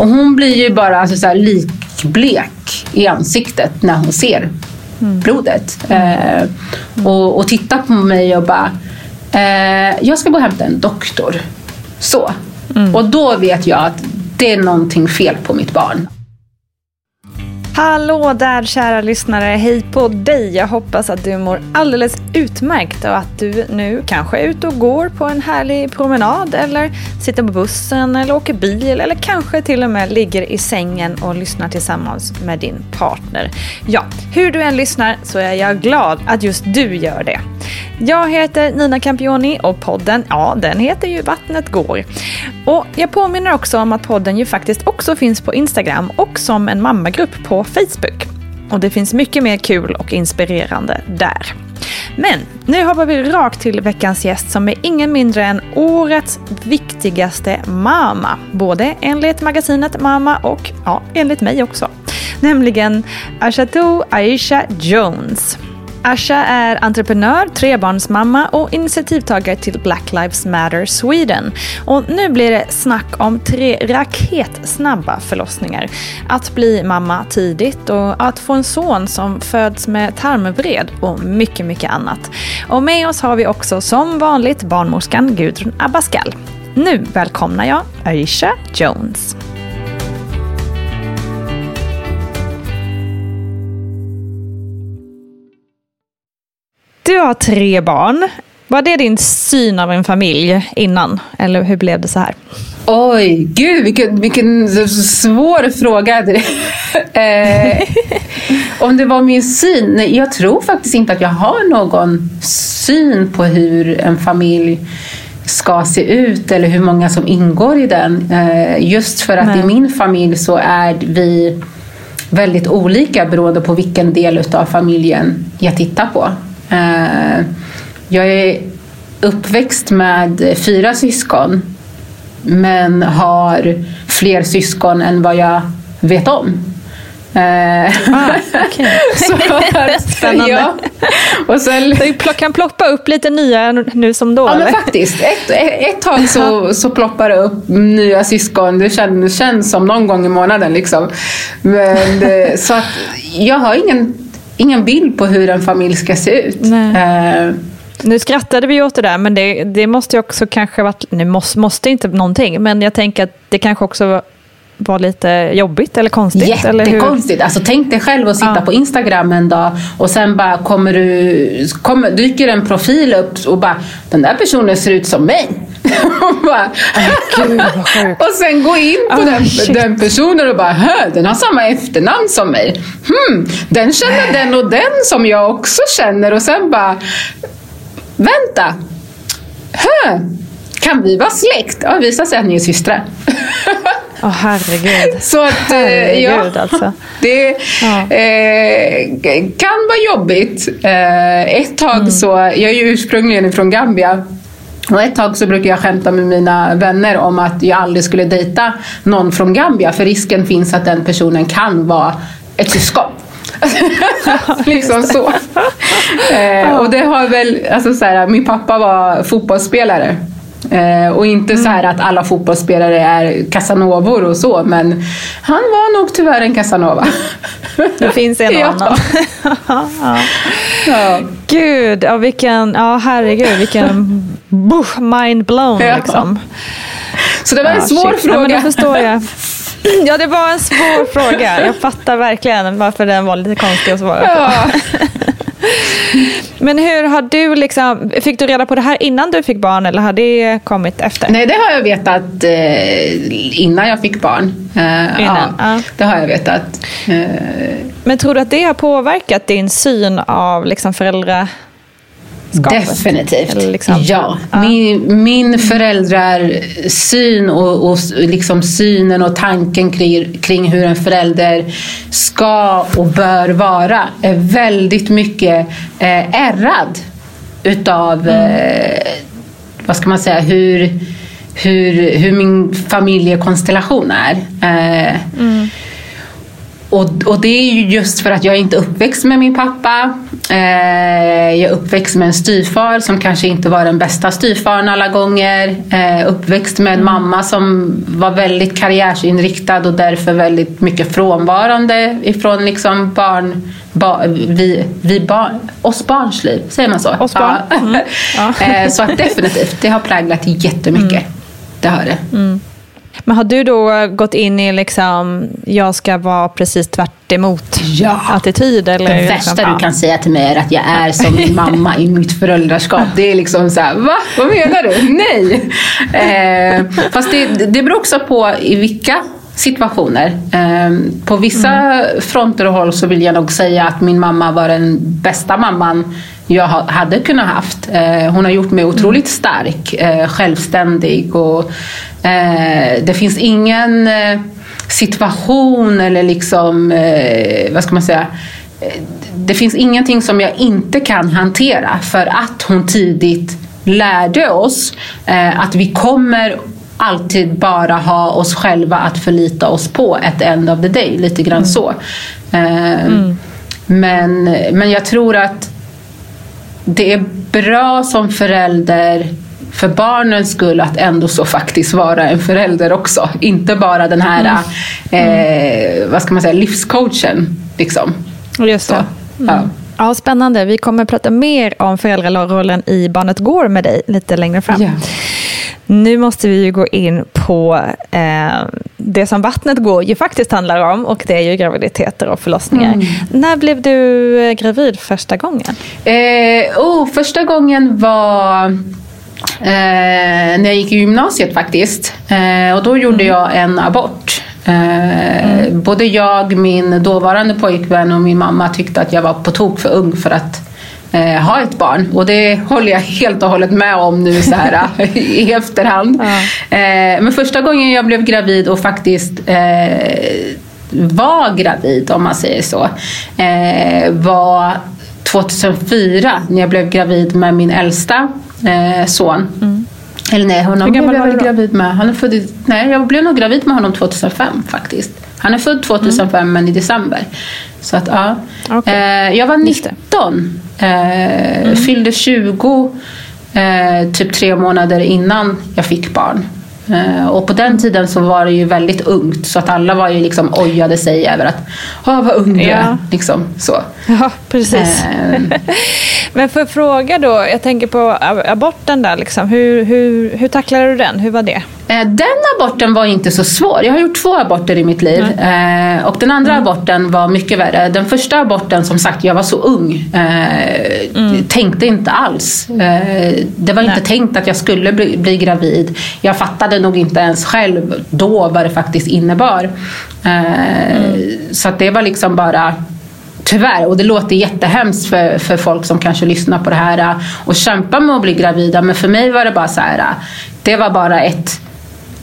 Och hon blir ju bara alltså, så här, likblek i ansiktet när hon ser mm. blodet. Eh, och, och tittar på mig och bara, eh, jag ska gå och hämta en doktor. Så. Mm. Och då vet jag att det är någonting fel på mitt barn. Hallå där kära lyssnare, hej på dig! Jag hoppas att du mår alldeles utmärkt och att du nu kanske är ute och går på en härlig promenad eller sitter på bussen eller åker bil eller kanske till och med ligger i sängen och lyssnar tillsammans med din partner. Ja, hur du än lyssnar så är jag glad att just du gör det. Jag heter Nina Campioni och podden, ja den heter ju Vattnet går. Och jag påminner också om att podden ju faktiskt också finns på Instagram och som en mammagrupp på Facebook. Och det finns mycket mer kul och inspirerande där. Men nu hoppar vi rakt till veckans gäst som är ingen mindre än årets viktigaste mamma. Både enligt magasinet Mamma och ja, enligt mig också. Nämligen Ashatou Aisha Jones. Asha är entreprenör, trebarnsmamma och initiativtagare till Black Lives Matter Sweden. Och nu blir det snack om tre raketsnabba förlossningar. Att bli mamma tidigt och att få en son som föds med tarmvred och mycket, mycket annat. Och med oss har vi också som vanligt barnmorskan Gudrun Abascal. Nu välkomnar jag Aisha Jones. Du har tre barn. Var det din syn av en familj innan? Eller hur blev det så här? Oj, gud vilken, vilken svår fråga. eh, om det var min syn? Jag tror faktiskt inte att jag har någon syn på hur en familj ska se ut eller hur många som ingår i den. Eh, just för att Nej. i min familj så är vi väldigt olika beroende på vilken del av familjen jag tittar på. Eh, jag är uppväxt med fyra syskon men har fler syskon än vad jag vet om. Eh, ah, okay. Spännande. Ja. Och sen, det kan ploppa upp lite nya nu som då? Ja, men faktiskt. Ett, ett tag så, så ploppar det upp nya syskon. Det känns, känns som någon gång i månaden. Liksom. Men, eh, så att jag har ingen ingen bild på hur en familj ska se ut. Uh, nu skrattade vi åt det där, men det, det måste ju också kanske varit, nu måste, måste inte någonting, men jag tänker att det kanske också var lite jobbigt eller konstigt? Jättekonstigt. Eller alltså, tänk dig själv att sitta ja. på Instagram en dag och sen bara kommer du, kommer, dyker en profil upp och bara den där personen ser ut som mig. och, bara, oh, Gud, och sen gå in på oh, den, den, personen och bara den har samma efternamn som mig. Hmm, den känner den och den som jag också känner och sen bara vänta. Hö, kan vi vara släkt? Ja, visar sig att ni är systrar. Oh, herregud. Så att, herregud, ja, alltså. det ja. eh, kan vara jobbigt. Eh, ett tag mm. så, jag är ju ursprungligen från Gambia. Och ett tag så brukade jag skämta med mina vänner om att jag aldrig skulle dejta någon från Gambia för risken finns att den personen kan vara ett syskon. liksom så. Eh, och det har väl, alltså så här, min pappa var fotbollsspelare Eh, och inte mm. så här att alla fotbollsspelare är casanovor och så, men han var nog tyvärr en casanova. Det finns en och annan. ja. ja. Gud, ja, vilken, ja herregud, vilken mind blown ja. liksom. Så det var en svår shit. fråga. Ja, förstår jag. Ja, det var en svår fråga. Jag fattar verkligen varför den var lite konstig att svara på. Men hur har du liksom, fick du reda på det här innan du fick barn eller har det kommit efter? Nej, det har jag vetat eh, innan jag fick barn. Eh, innan, ja, ja. Det har jag vetat. Eh. Men tror du att det har påverkat din syn av liksom föräldra Definitivt. Liksom. Ja. ja. Min, min föräldrarsyn och, och liksom synen och tanken kring, kring hur en förälder ska och bör vara är väldigt mycket eh, ärrad utav mm. eh, vad ska man säga, hur, hur, hur min familjekonstellation är. Eh, mm. Och, och det är ju just för att jag inte är uppväxt med min pappa. Eh, jag är uppväxt med en styvfar som kanske inte var den bästa styvfaren alla gånger. Eh, uppväxt med en mm. mamma som var väldigt karriärsinriktad och därför väldigt mycket frånvarande ifrån liksom barn, bar, vi, vi barn, oss barns liv. Säger man så? Oss barn. Ja. Mm. Ja. eh, så definitivt, det har präglat jättemycket. Mm. Det har det. Mm. Men har du då gått in i liksom, jag ska vara precis tvärt emot ja. attityd? Eller det värsta liksom, du kan säga till mig är att jag är som min mamma i mitt föräldraskap. Det är liksom så här, va? Vad menar du? Nej! Eh, fast det, det beror också på i vilka situationer. Eh, på vissa mm. fronter och håll så vill jag nog säga att min mamma var den bästa mamman jag hade kunnat haft. Eh, hon har gjort mig otroligt stark, eh, självständig och eh, det finns ingen situation eller liksom, vad ska man säga, det finns ingenting som jag inte kan hantera för att hon tidigt lärde oss att vi kommer alltid bara ha oss själva att förlita oss på at the end of the day. Lite grann mm. så. Mm. Men, men jag tror att det är bra som förälder för barnens skull att ändå så faktiskt vara en förälder också. Inte bara den här mm. eh, vad ska man säga, livscoachen. Liksom. Just det. Mm. Ja. ja. spännande. Vi kommer prata mer om föräldrarollen i Barnet Går med dig lite längre fram. Yeah. Nu måste vi ju gå in på eh, det som Vattnet går ju faktiskt handlar om och det är ju graviditeter och förlossningar. Mm. När blev du eh, gravid första gången? Eh, oh, första gången var eh, när jag gick i gymnasiet faktiskt. Eh, och då gjorde mm. jag en abort. Eh, mm. Både jag, min dåvarande pojkvän och min mamma tyckte att jag var på tok för ung för att eh, ha ett barn. Och det håller jag helt och hållet med om nu så här, i efterhand. Ja. Eh, men första gången jag blev gravid och faktiskt eh, var gravid, om man säger så, eh, var 2004 när jag blev gravid med min äldsta eh, son. Mm. Eller nej, honom blev jag väl gravid med. Han är född nej, jag blev nog gravid med honom 2005 faktiskt. Han är född 2005 mm. men i december. Så att, ja. Okay. Eh, jag var 19. Eh, mm. Fyllde 20 eh, typ tre månader innan jag fick barn. Eh, och på den tiden så var det ju väldigt ungt så att alla var ju liksom ojade sig över att ah, vad ung du ja. är. Liksom, så. Ja, precis. Eh. Men för att fråga då, jag tänker på aborten där, liksom. hur, hur, hur tacklade du den? Hur var det? Eh, den aborten var inte så svår. Jag har gjort två aborter i mitt liv. Mm. Och den andra mm. aborten var mycket värre. Den första aborten, som sagt, jag var så ung. Mm. Tänkte inte alls. Det var Nej. inte tänkt att jag skulle bli, bli gravid. Jag fattade nog inte ens själv då vad det faktiskt innebar. Mm. Så att det var liksom bara Tyvärr, och det låter jättehemskt för, för folk som kanske lyssnar på det här och kämpar med att bli gravida. Men för mig var det bara så här, det var bara ett,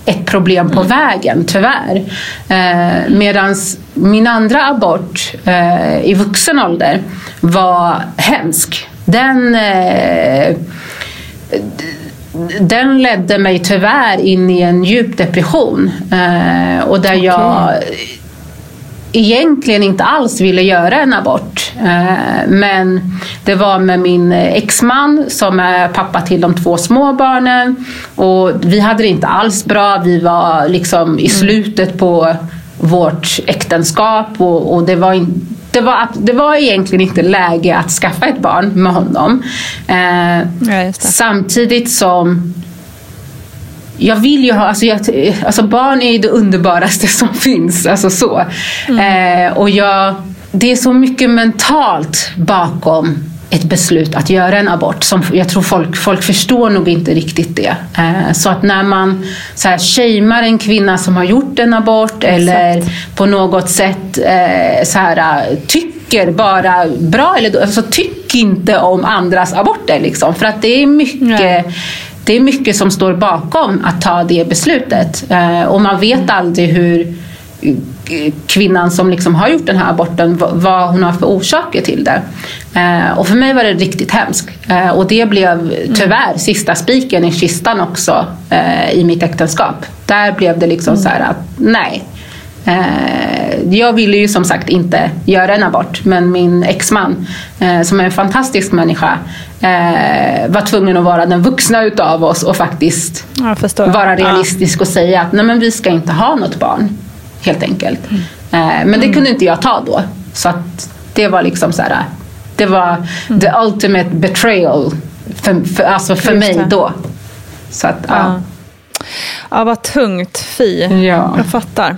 ett problem på mm. vägen, tyvärr. Eh, Medan min andra abort eh, i vuxen ålder var hemsk. Den eh, den ledde mig tyvärr in i en djup depression. Eh, och där okay. Egentligen inte alls ville göra en abort. Eh, men det var med min exman som är pappa till de två små barnen. Och vi hade det inte alls bra. Vi var liksom i mm. slutet på vårt äktenskap och, och det var inte det var, det var egentligen inte läge att skaffa ett barn med honom. Eh, ja, samtidigt som jag vill ju ha, alltså, jag, alltså barn är ju det underbaraste som finns. Alltså så. Mm. Eh, och jag, det är så mycket mentalt bakom ett beslut att göra en abort. Som jag tror folk, folk förstår nog inte riktigt det. Eh, så att när man så här, shamear en kvinna som har gjort en abort Exakt. eller på något sätt eh, så här, tycker bara bra eller alltså, tyck inte om andras aborter. Liksom, för att det är mycket det är mycket som står bakom att ta det beslutet. Eh, och man vet aldrig hur kvinnan som liksom har gjort den här aborten, vad hon har för orsaker till det. Eh, och för mig var det riktigt hemskt. Eh, och det blev tyvärr mm. sista spiken i kistan också eh, i mitt äktenskap. Där blev det liksom så här att nej. Jag ville ju som sagt inte göra en abort men min exman eh, som är en fantastisk människa eh, var tvungen att vara den vuxna utav oss och faktiskt vara realistisk och säga att nej men vi ska inte ha något barn helt enkelt. Mm. Eh, men det mm. kunde inte jag ta då. Så att det var liksom så här, det var mm. the ultimate betrayal för, för, alltså för mig då. Så att, ja. ja. Ja, vad tungt. Fy. Ja. Jag fattar.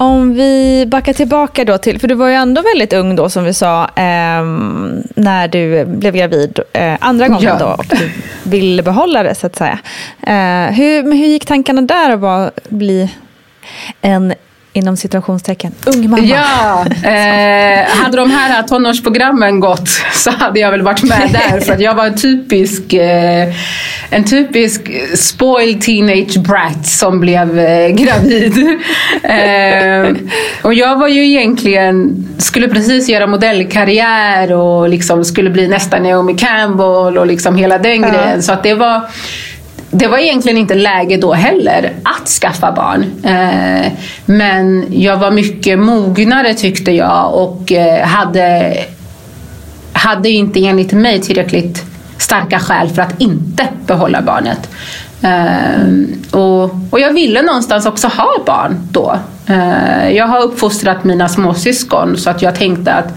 Om vi backar tillbaka då till, för du var ju ändå väldigt ung då som vi sa, eh, när du blev gravid eh, andra gången ja. då och du ville behålla det så att säga. Eh, hur, hur gick tankarna där att bli en inom situationstecken, ung mamma. Ja, eh, hade de här tonårsprogrammen gått så hade jag väl varit med där för att jag var en typisk, eh, en typisk spoiled teenage brat som blev eh, gravid. Eh, och jag var ju egentligen, skulle precis göra modellkarriär och liksom skulle bli nästa Naomi Campbell och liksom hela den ja. grejen. Så att det var det var egentligen inte läge då heller att skaffa barn. Eh, men jag var mycket mognare tyckte jag och eh, hade, hade inte enligt mig tillräckligt starka skäl för att inte behålla barnet. Eh, och, och jag ville någonstans också ha barn då. jag har uppfostrat mina småsyskon så att jag tänkte att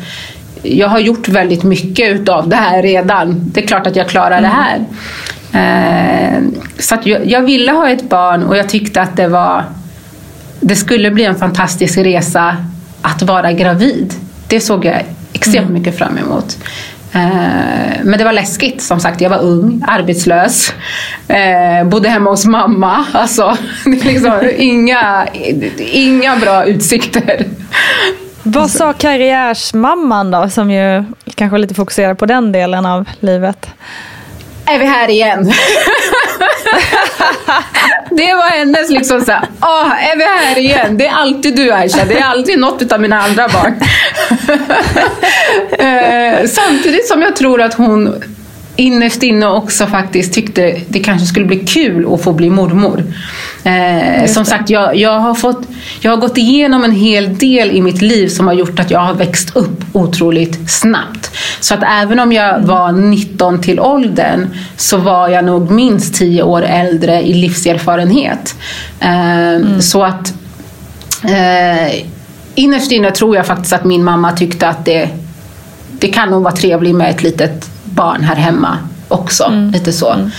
jag har gjort väldigt mycket utav det här redan. Det är klart att jag klarar mm. det här. Eh, så jag, jag, ville ha ett barn och jag tyckte att det var det skulle bli en fantastisk resa att vara gravid. Det såg jag extremt mm. mycket fram emot. Eh, men det var läskigt som sagt. Jag var ung, arbetslös, eh, bodde hemma hos mamma. Alltså, liksom inga, inga bra utsikter. Vad sa karriärsmamman då, som ju kanske lite fokuserar på den delen av livet? Är vi här igen. det var hennes liksom såhär, åh, är vi här igen? Det är alltid du Aisha, det är alltid något av mina andra barn. Eh, samtidigt som jag tror att hon innerst inne också faktiskt tyckte det kanske skulle bli kul att få bli mormor. Eh, som sagt, jag, jag, har fått, jag har gått igenom en hel del i mitt liv som har gjort att jag har växt upp otroligt snabbt. Så att även om jag var 19 till åldern så var jag nog minst 10 år äldre i livserfarenhet. Eh, mm. Så att eh, innerst inne tror jag faktiskt att min mamma tyckte att det, det kan nog vara trevligt med ett litet barn här hemma också. Mm. Lite så. Mm.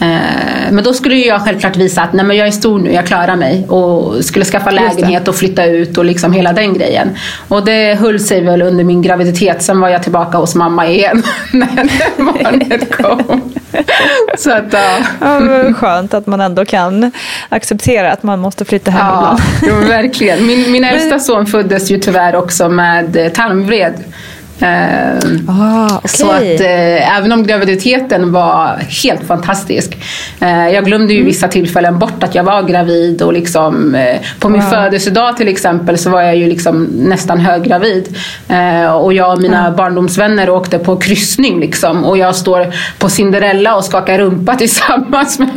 Eh, men då skulle jag självklart visa att nej, men jag är stor nu, jag klarar mig. Och skulle skaffa lägenhet och flytta ut och liksom hela den grejen. Och det höll sig väl under min graviditet. Sen var jag tillbaka hos mamma igen när barnet kom. Så att, ja. ja skönt att man ändå kan acceptera att man måste flytta hem ja, ibland. Ja, verkligen. Min, min äldsta son föddes ju tyvärr också med tarmvred. Eh, ah, okay. Så att eh, även om graviditeten var helt fantastisk. Eh, jag glömde ju mm. vissa tillfällen bort att jag var gravid och liksom, eh, på min wow. födelsedag till exempel så var jag ju liksom nästan höggravid. Eh, och jag och mina mm. barndomsvänner åkte på kryssning liksom, och jag står på Cinderella och skakar rumpa tillsammans med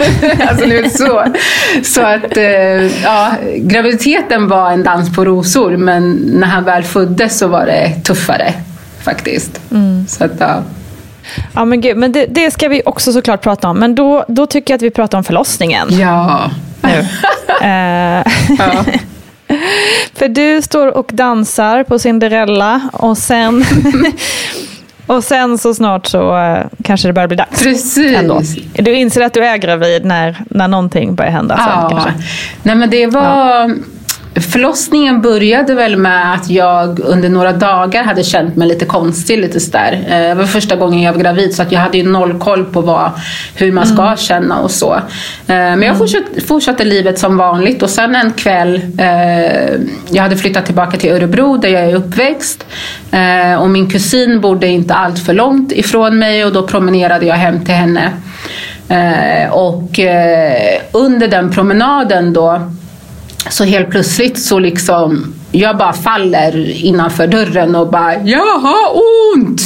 alltså, så. så att eh, ja, graviditeten var en dans på rosor men när han väl föddes så var det tuffare faktiskt. Mm. Så att, ja. Ja men gud, men det, det, ska vi också såklart prata om. Men då, då tycker jag att vi pratar om förlossningen. Ja. Nu. Eh, ja. För du står och dansar på Cinderella och sen Och sen så snart så uh, kanske det börjar bli dags. Precis. Ändå. Du inser att du är gravid när, när någonting börjar hända sen ja. kanske? Nej men det var... Ja. Förlossningen började väl med att jag under några dagar hade känt mig lite konstig. Lite sådär. Eh, det var första gången jag var gravid så att jag hade ju noll koll på vad, hur man ska mm. känna och så. Eh, men jag fortsatte, fortsatte, livet som vanligt och sen en kväll, eh, jag hade flyttat tillbaka till Örebro där jag är uppväxt. Och min kusin bodde inte allt för långt ifrån mig och då promenerade jag hem till henne. Och under den promenaden då så helt plötsligt så liksom, jag bara faller innanför dörren och bara “jag har ont”.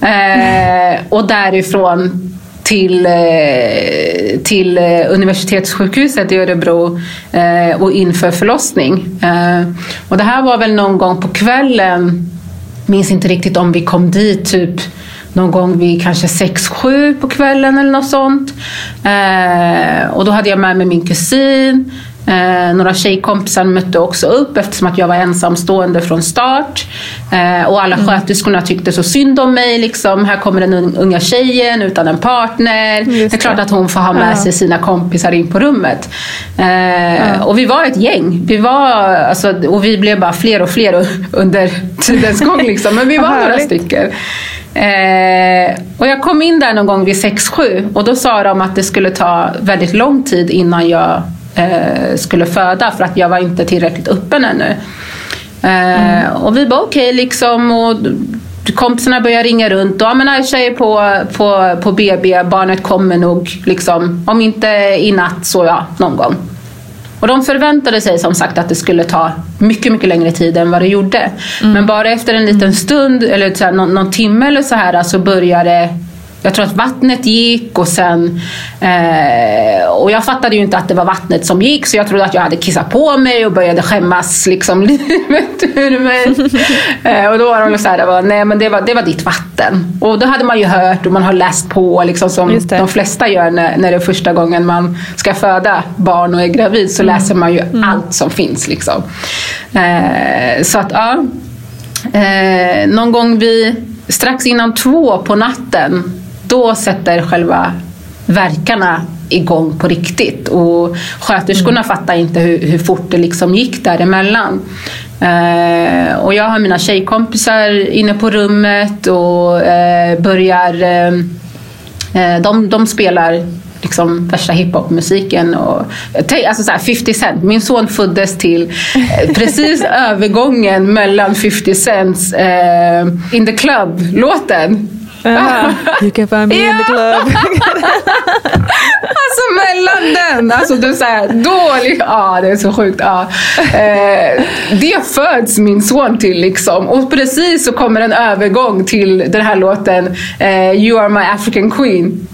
Eh, och därifrån till, eh, till eh, universitetssjukhuset i Örebro eh, och inför förlossning. Eh, och det här var väl någon gång på kvällen, minns inte riktigt om vi kom dit typ någon gång vid kanske 6-7 på kvällen eller något sånt. Eh, och då hade jag med mig min kusin. Eh, några tjejkompisar mötte också upp eftersom att jag var ensamstående från start. Eh, och alla mm. sköterskorna tyckte så synd om mig. Liksom. Här kommer den unga tjejen utan en partner. det. det är klart att hon får ha med ja. sig sina kompisar in på rummet. Eh, ja. Och vi var ett gäng. Vi var, alltså, och vi blev bara fler och fler under tidens gång. Liksom. Men vi var några stycken. Eh, och jag kom in där någon gång vid 6-7 och då sa de att det skulle ta väldigt lång tid innan jag skulle föda för att jag var inte tillräckligt öppen ännu. Eh, mm. Och vi var okej okay, liksom. Och kompisarna började ringa runt. Och, ja, men Aisha är på, på, på BB, barnet kommer nog. Liksom, om inte i natt så ja, någon gång. Och de förväntade sig som sagt att det skulle ta mycket, mycket längre tid än vad det gjorde. Mm. Men bara efter en liten stund, eller så här, någon, någon timme eller så här, så började jag tror att vattnet gick och sen... Eh, och jag fattade ju inte att det var vattnet som gick så jag trodde att jag hade kissat på mig och började skämmas liksom livet ur mig. eh, och då var de så här, nej men det var, det var ditt vatten. Och då hade man ju hört och man har läst på liksom som de flesta gör när, när det är första gången man ska föda barn och är gravid så mm. läser man ju mm. allt som finns liksom. Eh, så att ja. Eh, någon gång vi strax innan två på natten då sätter själva verkarna igång på riktigt. Och sköterskorna mm. fattar inte hur, hur fort det liksom gick däremellan. Eh, och jag har mina tjejkompisar inne på rummet och eh, börjar... Eh, eh de, de spelar liksom värsta hiphopmusiken. alltså så 50 Cent. Min son föddes till eh, precis övergången mellan 50 Cents eh, In the Club-låten You can find me ja. in the club. alltså mellan den, alltså du säger dålig, ja det är så sjukt. Ja. Eh, det föds min son till liksom. Och precis så kommer en övergång till den här låten eh, You are my African Queen.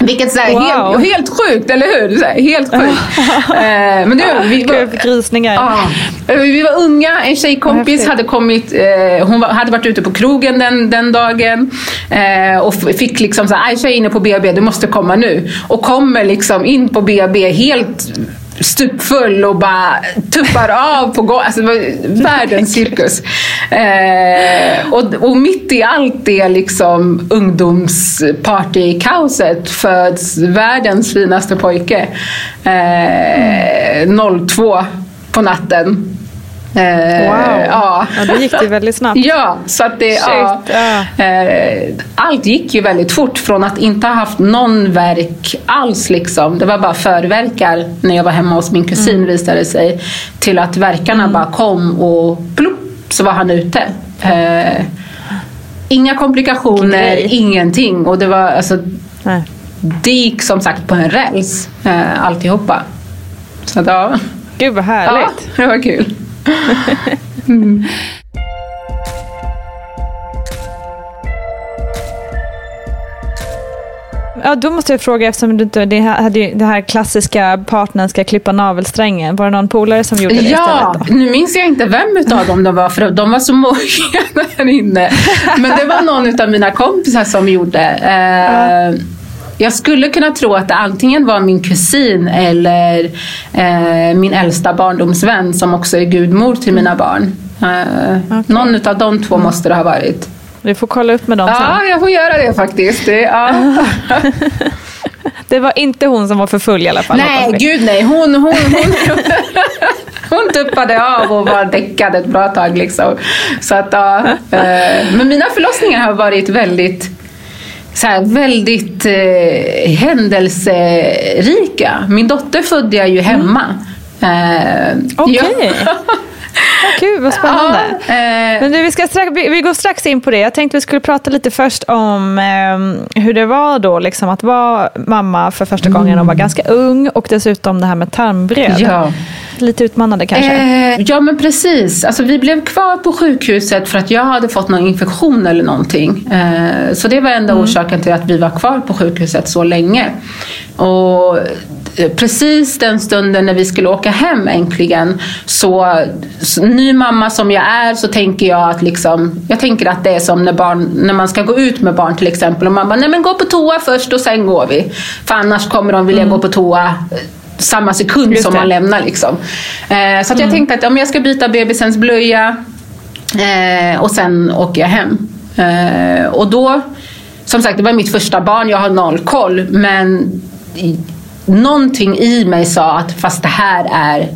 Vilket är wow. helt, helt sjukt, eller hur? Så helt sjukt. eh, men det, vi, var, Grisningar. Ah, vi var unga, en tjejkompis hade kommit, eh, hon var, hade varit ute på krogen den, den dagen eh, och fick liksom så här, Aisha är inne på BB, du måste komma nu. Och kommer liksom in på BB helt stupfull och bara tuppar av på golvet. Alltså, det var världens cirkus. Eh, och, och mitt i allt det liksom ungdomspartykaoset föds världens finaste pojke. Eh, 02 på natten. Eh, wow, ja. ja det gick det väldigt snabbt. ja, så att det, ja. Eh, allt gick ju väldigt fort från att inte ha haft någon verk alls. Liksom. Det var bara förverkar när jag var hemma hos min kusin mm. visade sig. Till att verkarna mm. bara kom och plopp så var han ute. Eh, inga komplikationer, ingenting. Och det var alltså, det gick som sagt på en räls eh, alltihopa. Så att, ja. Gud vad härligt. Ja, det var kul mm. Ja, då måste jag fråga, eftersom du inte, det, hade det här klassiska partnern ska klippa navelsträngen. Var det någon polare som gjorde det Ja, istället nu minns jag inte vem utav dem det var, för de var så många där inne. Men det var någon av mina kompisar som gjorde. Eh, jag skulle kunna tro att det antingen var min kusin eller eh, min äldsta barndomsvän som också är gudmor till mina barn. Eh, okay. Någon av de två måste det ha varit. Du får kolla upp med dem Ja, sen. jag får göra det faktiskt. Det, ja. Det var inte hon som var för full i alla fall. nej, gud nej. Hon, hon, hon, hon tuppade av och var däckad ett bra tag. Liksom. Så att, ja, eh, men mina förlossningar har varit väldigt så här, väldigt eh, händelserika. Min dotter födde jag ju hemma. Eh, Okej. ja. Kul, vad spännande. Ja, eh, Men du, vi, ska strax, vi går strax in på det. Jag tänkte vi skulle prata lite först om eh, hur det var då liksom, att vara mamma för första gången och vara ganska ung och dessutom det här med tarmvred. ja. Lite utmanande kanske. Eh, ja men precis. Alltså, vi blev kvar på sjukhuset för att jag hade fått någon infektion eller någonting. Eh, så det var enda orsaken till att vi var kvar på sjukhuset så länge. Och eh, precis den stunden när vi skulle åka hem äntligen så, så ny mamma som jag är så tänker jag att liksom, jag tänker att det är som när, barn, när man ska gå ut med barn till exempel och man bara, nej men gå på toa först och sen går vi. För annars kommer de vilja gå på toa eh, samma sekund som man lämnar. Liksom. Eh, så jag tänkte att om jag ska byta bebisens blöja eh, och sen åker jag hem. Eh, och då, som sagt det var mitt första barn, jag har noll koll. Men någonting i mig sa att fast det här är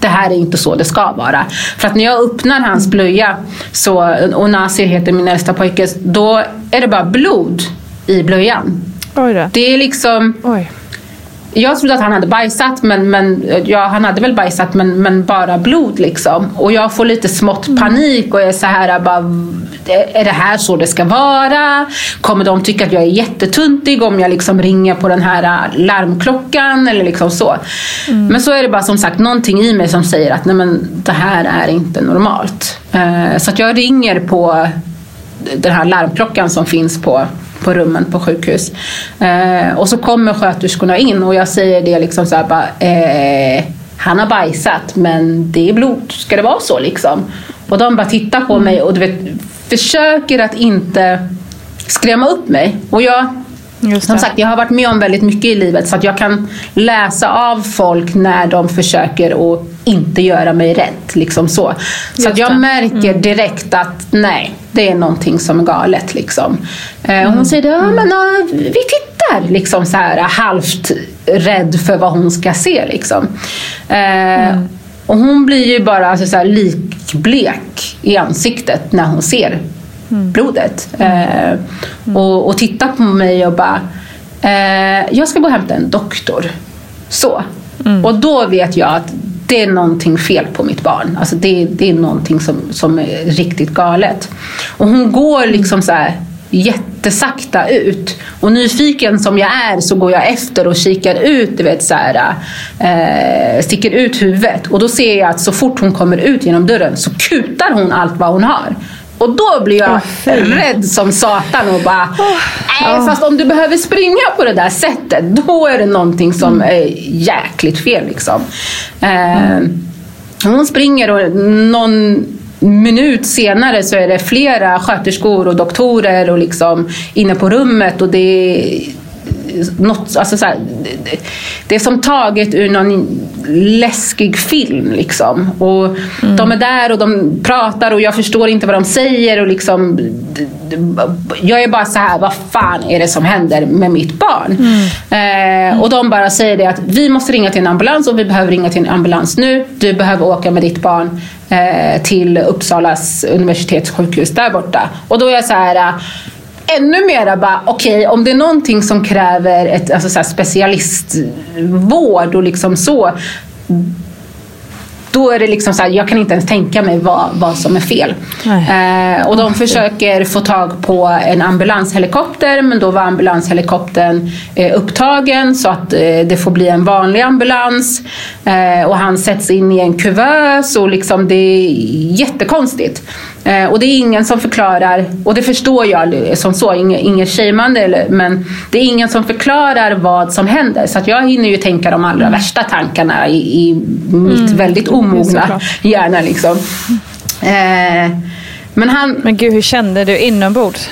det här är inte så det ska vara. För att när jag öppnar hans blöja, så, och Nasir heter min äldsta pojke, då är det bara blod i blöjan. Det är liksom Oj. Jag trodde att han hade bajsat, men, men ja, han hade väl bajsat men, men bara blod liksom. Och jag får lite smått panik och är så här bara, är det här så det ska vara? Kommer de tycka att jag är jättetuntig om jag liksom ringer på den här äh, larmklockan eller liksom så? Men så är det bara som sagt någonting i mig som säger att nej men det här är inte normalt. Eh, så att jag ringer på den här larmklockan som finns på, på rummen på sjukhus. Eh, och så kommer sköterskorna in och jag säger det liksom så här bara, eh, han har bajsat men det är blod, ska det vara så liksom? Och de bara tittar på mig och du vet, försöker att inte skrämma upp mig. Och jag som sagt, jag har varit med om väldigt mycket i livet så att jag kan läsa av folk när de försöker att inte göra mig rätt. Liksom så så att jag märker direkt att nej, det är någonting som är galet. Liksom. Eh, Mm. hon säger, ja men ja, vi tittar. Liksom så här, halvt rädd för vad hon ska se. Liksom. Eh, Mm. Och hon blir ju bara alltså, så här, likblek i ansiktet när hon ser Mm. Blodet. Eh, och, och tittar på mig och bara, eh, jag ska gå och hämta en doktor. Så. Mm. Och då vet jag att det är någonting fel på mitt barn. Alltså det, det är någonting som, som är riktigt galet. Och hon går liksom så här jättesakta ut. Och nyfiken som jag är så går jag efter och kikar ut, du vet så här, eh, sticker ut huvudet. Och då ser jag att så fort hon kommer ut genom dörren så kutar hon allt vad hon har. Och då blir jag fy. rädd som satan och bara, nej fast om du behöver springa på det där sättet, då är det någonting som är jäkligt fel liksom. Eh, hon springer och någon minut senare så är det flera sköterskor och doktorer och liksom inne på rummet och det något, alltså så här, det, är som taget ur någon läskig film. Liksom. Och De är där och de pratar och jag förstår inte vad de säger. Och liksom, jag är bara så här, vad fan är det som händer med mitt barn? Eh, och de bara säger det att vi måste ringa till en ambulans och vi behöver ringa till en ambulans nu. Du behöver åka med ditt barn eh, till Uppsalas universitetssjukhus där borta. Och då är jag så här ännu mera bara, okej om det är någonting som kräver ett alltså, så specialistvård och liksom så. Då är det liksom så här, jag kan inte ens tänka mig vad, vad som är fel. Eh, och de försöker få tag på en ambulanshelikopter men då var ambulanshelikoptern eh, upptagen så att eh, det får bli en vanlig ambulans. Eh, och han sätts in i en kuvös och liksom det är jättekonstigt. Eh, och det är ingen som förklarar, och det förstår jag som så, inget, inget shameande, men det är ingen som förklarar vad som händer. Så jag hinner ju tänka de allra värsta tankarna i, i mitt väldigt omogna hjärna. Liksom. Eh, men han, Men gud, hur kände du inombords?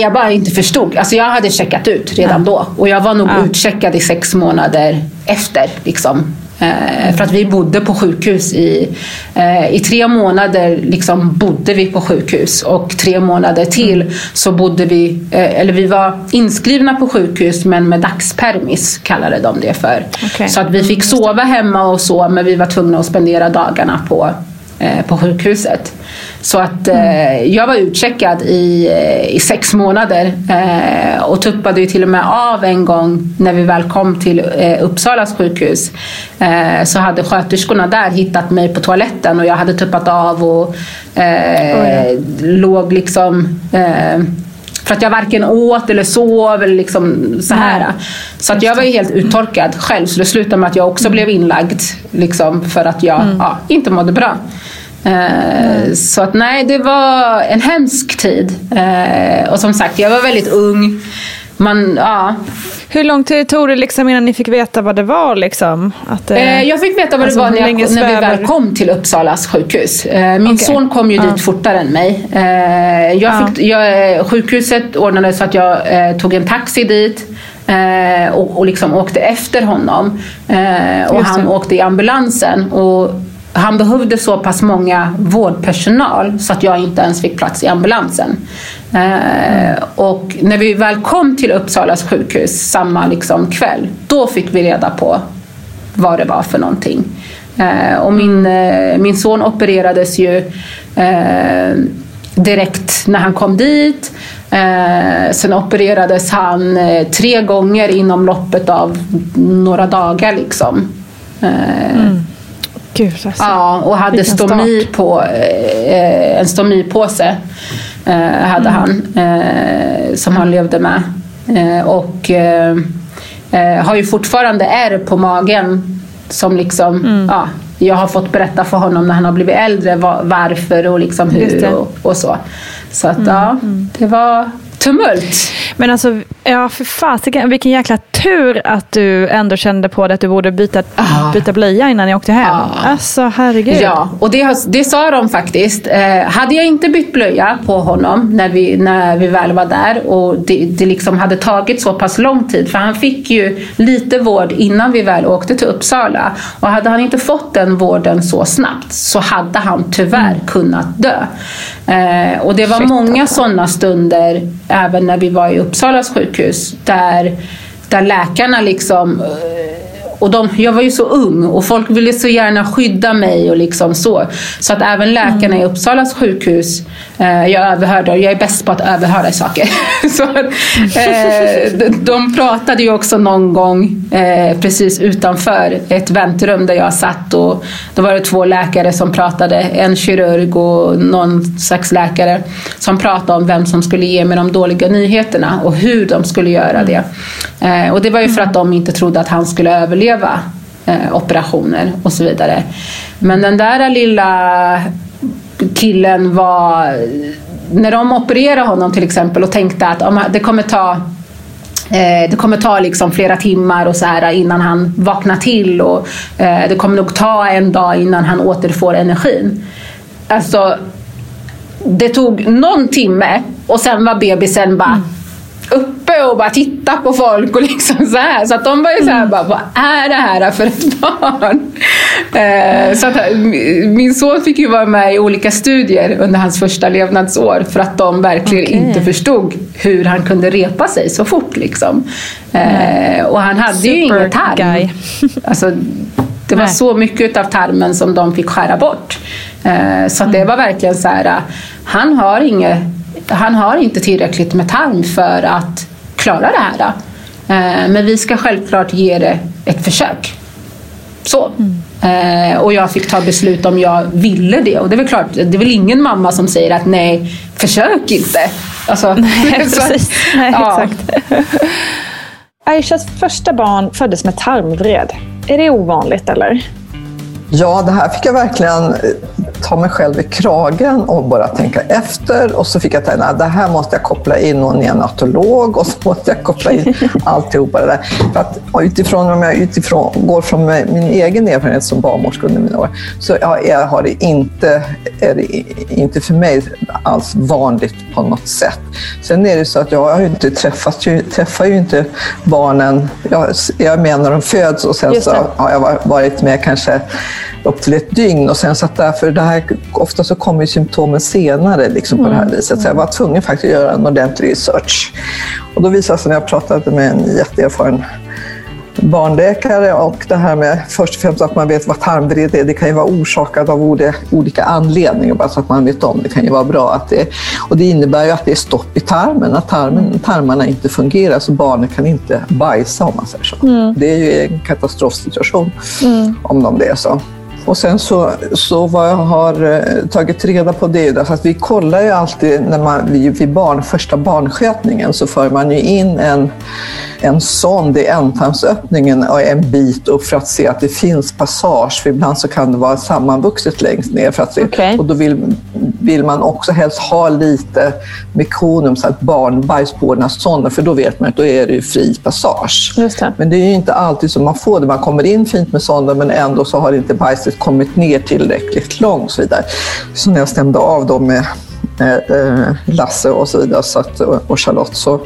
Jag bara inte förstod. Alltså jag hade checkat ut redan då. Och jag var nog Ja. utcheckad i sex månader efter. Liksom. Eh, för att vi bodde på sjukhus i, eh, i tre månader liksom bodde vi på sjukhus och tre månader till så bodde vi, eh, eller vi var inskrivna på sjukhus men med dagspermis kallade de det för. Okej. Så att vi fick sova hemma och så men vi var tvungna att spendera dagarna på, på sjukhuset. Så att eh, jag var utcheckad i, eh, i sex månader eh, och tuppade ju till och med av en gång när vi väl kom till eh, Uppsalas sjukhus. Eh, så hade sköterskorna där hittat mig på toaletten och jag hade tuppat av och Oj. låg liksom eh, för att jag varken åt eller sov eller liksom så här. Så att jag var ju helt uttorkad själv så det slutade med att jag också blev inlagd liksom, för att jag ja, inte mådde bra. Eh, Så att nej, det var en hemsk tid. Eh, och som sagt, jag var väldigt ung. Man, ja. Hur lång tid tog det liksom innan ni fick veta vad det var? Liksom? Att, det- Eh, jag fick veta vad Alltså, det var när, jag, när vi väl kom till Uppsalas sjukhus. Eh, min Okej. son kom ju dit fortare än mig. Eh, jag Ja. fick, jag, eh, sjukhuset ordnade så att jag eh, tog en taxi dit. Eh, och, och liksom åkte efter honom. Eh, och Just han det. åkte i ambulansen. Och han behövde så pass många vårdpersonal så att jag inte ens fick plats i ambulansen. Eh, och när vi väl kom till Uppsalas sjukhus samma liksom kväll, då fick vi reda på vad det var för någonting. Eh, och min, eh, min son opererades ju eh, direkt när han kom dit. Eh, sen opererades han eh, tre gånger inom loppet av några dagar. Liksom. Eh, mm. Gud, alltså. Ja, och hade stomi start. på, eh, en stomipåse. Eh, hade han, eh, som han levde med. Eh, och eh, eh, har ju fortfarande ärr på magen. Som liksom, ja, jag har fått berätta för honom när han har blivit äldre va- varför och liksom hur och, och så. Så att ja, det var tumult. Men alltså, ja för fasiken, vilken jäkla tur att du ändå kände på det att du borde byta, Ah. byta blöja innan ni åkte hem. Ah. Alltså herregud. Ja, och det, det sa de faktiskt. Eh, hade jag inte bytt blöja på honom när vi, när vi väl var där och det, det liksom hade tagit så pass lång tid, för han fick ju lite vård innan vi väl åkte till Uppsala. Och hade han inte fått den vården så snabbt så hade han tyvärr kunnat dö. Eh, och det var Shit, många sådana stunder, även när vi var i Uppsalas sjukhus, där, där läkarna liksom och de, jag var ju så ung och folk ville så gärna skydda mig och liksom så. Så att även läkarna i Uppsalas sjukhus, eh, jag överhörde, och jag är bäst på att överhöra saker. så eh, de, de pratade ju också någon gång eh, precis utanför ett väntrum där jag satt och då var det två läkare som pratade, en kirurg och någon slags läkare som pratade om vem som skulle ge mig de dåliga nyheterna och hur de skulle göra det. Eh, och det var ju för att de inte trodde att han skulle överleva eh, operationer och så vidare. Men den där lilla killen var, när de opererade honom till exempel och tänkte att om det kommer ta eh, det kommer ta liksom flera timmar och så här innan han vaknar till och eh, det kommer nog ta en dag innan han återfår energin. Alltså, det tog någon timme och sen var bebisen bara mm uppe och bara titta på folk och liksom så här. Så att de var ju så här bara, vad är det här för ett barn? Eh, så att, eh, min son fick ju vara med i olika studier under hans första levnadsår för att de verkligen Okej. inte förstod hur han kunde repa sig så fort liksom. Eh, och han hade ju Super ingen tarm. guy. Alltså, det var Nej. så mycket av tarmen som de fick skära bort. Eh, så Mm. det var verkligen så här, han har, inget, han har inte tillräckligt med tarm för att klara det här. Eh, men vi ska självklart ge det ett försök. Så. Mm. Eh, och jag fick ta beslut om jag ville det. Och det är väl klart, det är väl ingen mamma som säger att nej, försök inte. Alltså, Nej, precis. Nej, ja. exakt. Aishas första barn föddes med tarmvred. Är det ovanligt eller? Ja, det här fick jag verkligen eh, ta mig själv i kragen och bara tänka efter. Och så fick jag tänka, det här måste jag koppla in någon neonatolog och så måste jag koppla in alltihopa det där. För att utifrån, om jag utifrån, går från min egen erfarenhet som barnmorska under mina år, så jag har det inte, är det inte för mig alls vanligt på något sätt. Sen är det så att jag har ju inte träffat, träffar ju inte barnen, jag, jag är med när de föds och sen så har jag varit med kanske upp till ett dygn. Och sen så att därför det här, ofta så kommer symptomen senare liksom på det här mm. viset. Så jag var tvungen faktiskt att göra en ordentlig research. Och då visade det sig när jag pratade med en jätteerfaren barnläkare och det här med först och främst att man vet vad tarmvred är. Det kan ju vara orsakat av olika anledningar, bara så att man vet om det kan ju vara bra. att det Och det innebär ju att det är stopp i tarmen, att tarmen, tarmarna inte fungerar så barnet kan inte bajsa om man säger så. Mm. Det är ju en katastrofsituation mm. om de det är så. Och sen så, så vad jag har eh, tagit reda på det är att vi kollar ju alltid när man, vid, vid barn, första barnskötningen så för man ju in en en sond i ändtarmsöppningen och en bit upp för att se att det finns passage. För ibland så kan det vara sammanvuxet längst ner. För att okay. Och då vill, vill man också helst ha lite mekonium så att barnbajs på den här sonden, för då vet man att då är det fri passage. Det. Men det är ju inte alltid så man får det. Man kommer in fint med sonden men ändå så har inte bajset kommit ner tillräckligt långt. Så, vidare. så när jag stämde av dem med eh, Lasse och så vidare så att, och Charlotte så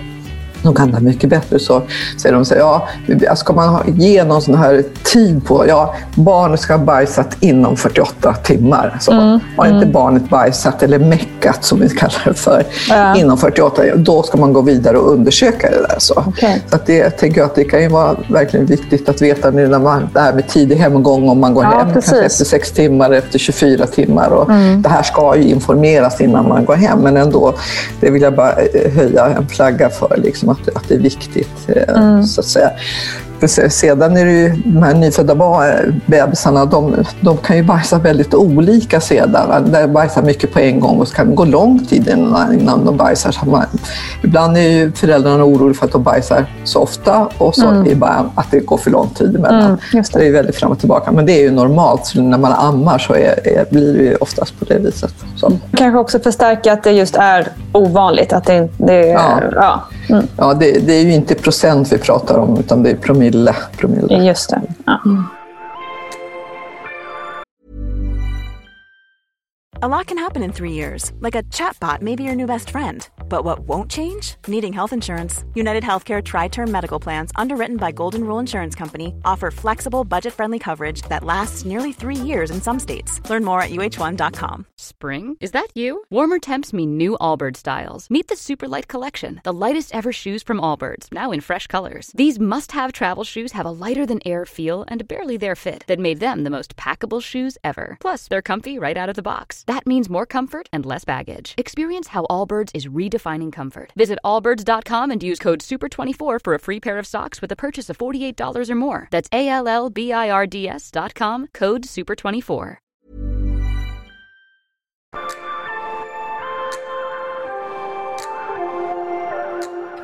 de kan det mycket bättre. Så säger de så ja, ska man ge någon sån här tid på, ja, barnet ska ha bajsat inom 48 timmar. Så mm, har inte mm. barnet bajsat, eller meckat som vi kallar det för, ja. inom 48, då ska man gå vidare och undersöka det där. Så, okay. så att det, jag tänker att det kan ju vara verkligen viktigt att veta nu när man, det här med tidig hemgång, om man går ja, hem kanske efter 6 timmar, efter 24 timmar. Och mm. Det här ska ju informeras innan man går hem, men ändå, det vill jag bara eh, höja en flagga för. Liksom att, att det är viktigt, eh, mm. så att säga. Sedan är det ju de här nyfödda bebisarna, de, de kan ju bajsa väldigt olika sedan. De bajsar mycket på en gång och så kan det gå lång tid innan, innan de bajsar. Man, ibland är ju föräldrarna oroliga för att de bajsar så ofta och så mm. är bara att det går för lång tid emellan. Mm, det. det är väldigt fram och tillbaka. Men det är ju normalt, så när man ammar så är, är, blir det ju oftast på det viset. Så. Kanske också förstärka att det just är ovanligt. Att det, det, ja. Ja. Mm. ja det, det, är ju inte procent vi pratar om, utan det är promille. Promille. Just det. Ja. Mm. A lot can happen in three years, like a chatbot may be your new best friend. But what won't change? Needing health insurance. United Healthcare Tri Term Medical Plans, underwritten by Golden Rule Insurance Company, offer flexible, budget friendly coverage that lasts nearly three years in some states. Learn more at uh1.com. Spring? Is that you? Warmer temps mean new Allbirds styles. Meet the Superlight Collection, the lightest ever shoes from Allbirds, now in fresh colors. These must have travel shoes have a lighter than air feel and barely their fit that made them the most packable shoes ever. Plus, they're comfy right out of the box. That means more comfort and less baggage. Experience how Allbirds is redefining comfort. Visit allbirds.com and use code SUPER24 for a free pair of socks with a purchase of $48 or more. That's A L L B I R D S.com, code SUPER24.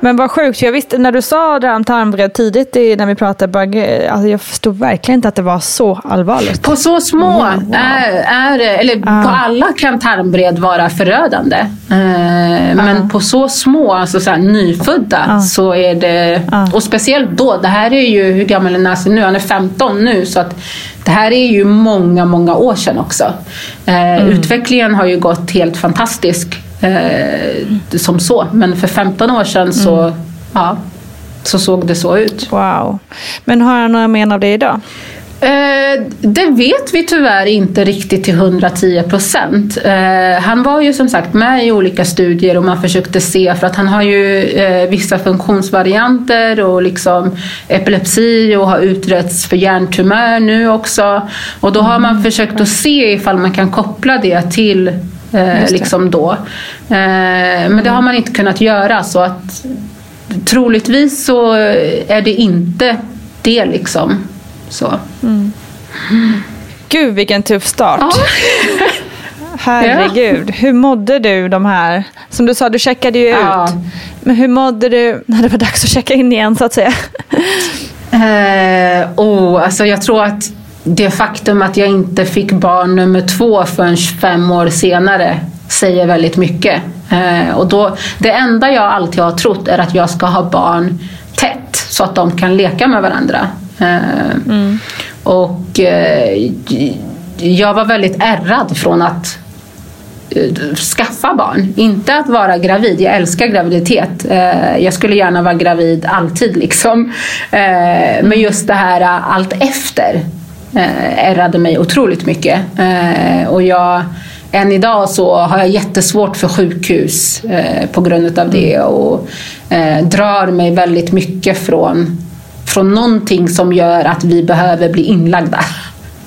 Men vad sjukt, jag visste när du sa det om tarmvred tidigt i, när vi pratade, bara, alltså jag förstod verkligen inte att det var så allvarligt. På så små wow. är, är eller uh. på alla kan tarmvred vara förödande. Uh, uh. Men på så små, alltså så här, nyfödda, så är det, och speciellt då, det här är ju, hur gammal är Nasi nu? Han är 15 nu, så att det här är ju många, många år sedan också. Mm. Utvecklingen har ju gått helt fantastisk eh, som så. Men för 15 år sedan så, mm. ja, så såg det så ut. Wow. Men har han några men av det idag? Eh, det vet vi tyvärr inte riktigt till 110 procent. Eh, han var ju som sagt med i olika studier och man försökte se för att han har ju eh, vissa funktionsvarianter och liksom epilepsi och har utretts för hjärntumör nu också. Och då har man mm. försökt att se ifall man kan koppla det till Eh, liksom då. Eh, men det har man inte kunnat göra så att troligtvis så är det inte det liksom. Så. Mm. Gud vilken tuff start. Ja. Herregud, hur mådde du de här, som du sa, du checkade ju ja. ut. Men hur mådde du när det var dags att checka in igen så att säga? Eh, oh, alltså jag tror att det faktum att jag inte fick barn nummer två förrän fem år senare säger väldigt mycket. Eh, och då, det enda jag alltid har trott är att jag ska ha barn tätt så att de kan leka med varandra. Eh, mm. Och eh, jag var väldigt ärrad från att skaffa barn. Inte att vara gravid. Jag älskar graviditet. Jag skulle gärna vara gravid alltid. Liksom. Men just det här allt efter ärrade mig otroligt mycket. Och jag, än idag så har jag jättesvårt för sjukhus på grund av det. Och drar mig väldigt mycket från, från någonting som gör att vi behöver bli inlagda.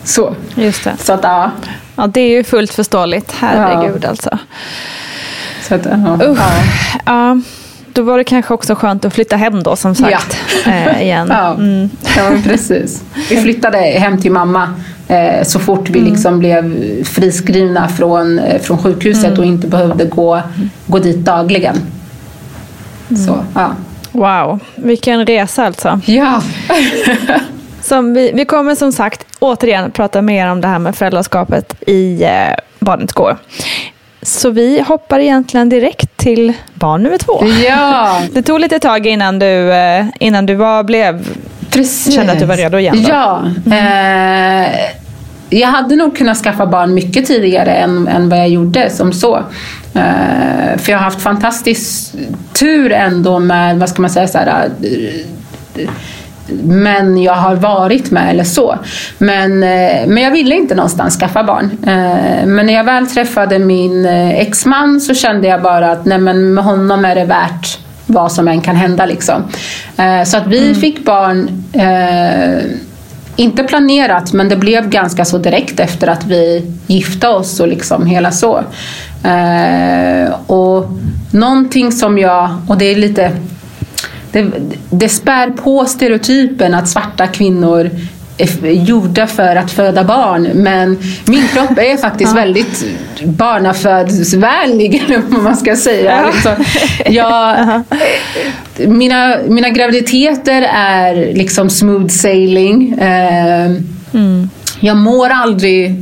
Så. Just det. Så att, ja. ja, det är ju fullt förståeligt. Herregud ja. alltså. Så att, ja. Uh, ja. Då var det kanske också skönt att flytta hem då som sagt. Ja. Äh, igen. Ja, mm. ja precis. Vi flyttade hem till mamma eh, så fort vi mm. liksom blev friskrivna från, eh, från sjukhuset mm. och inte behövde gå, gå dit dagligen. Mm. Så, ja. Wow, vilken resa alltså. Ja. Som vi, vi kommer som sagt återigen prata mer om det här med föräldraskapet i eh, Barnet går. Så vi hoppar egentligen direkt till barn nummer två. Ja. Det tog lite tag innan du, eh, innan du var, blev, Precis. kände att du var redo igen. Då. Ja. Mm. Eh, jag hade nog kunnat skaffa barn mycket tidigare än, än vad jag gjorde som så. Eh, för jag har haft fantastisk tur ändå med, vad ska man säga, så här, eh, män jag har varit med eller så. Men, eh, men jag ville inte någonstans skaffa barn. Eh, men när jag väl träffade min eh, exman så kände jag bara att nej, men med honom är det värt vad som än kan hända. Liksom. Så att vi mm. fick barn, inte planerat, men det blev ganska så direkt efter att vi gifte oss och liksom hela så. Och någonting som jag, och det är lite det, det spär på stereotypen att svarta kvinnor är gjorda för att föda barn men min kropp är faktiskt väldigt barnafödsvänlig eller vad man ska säga. Liksom, jag, mina, mina graviditeter är liksom smooth sailing. Eh, mm. Jag mår aldrig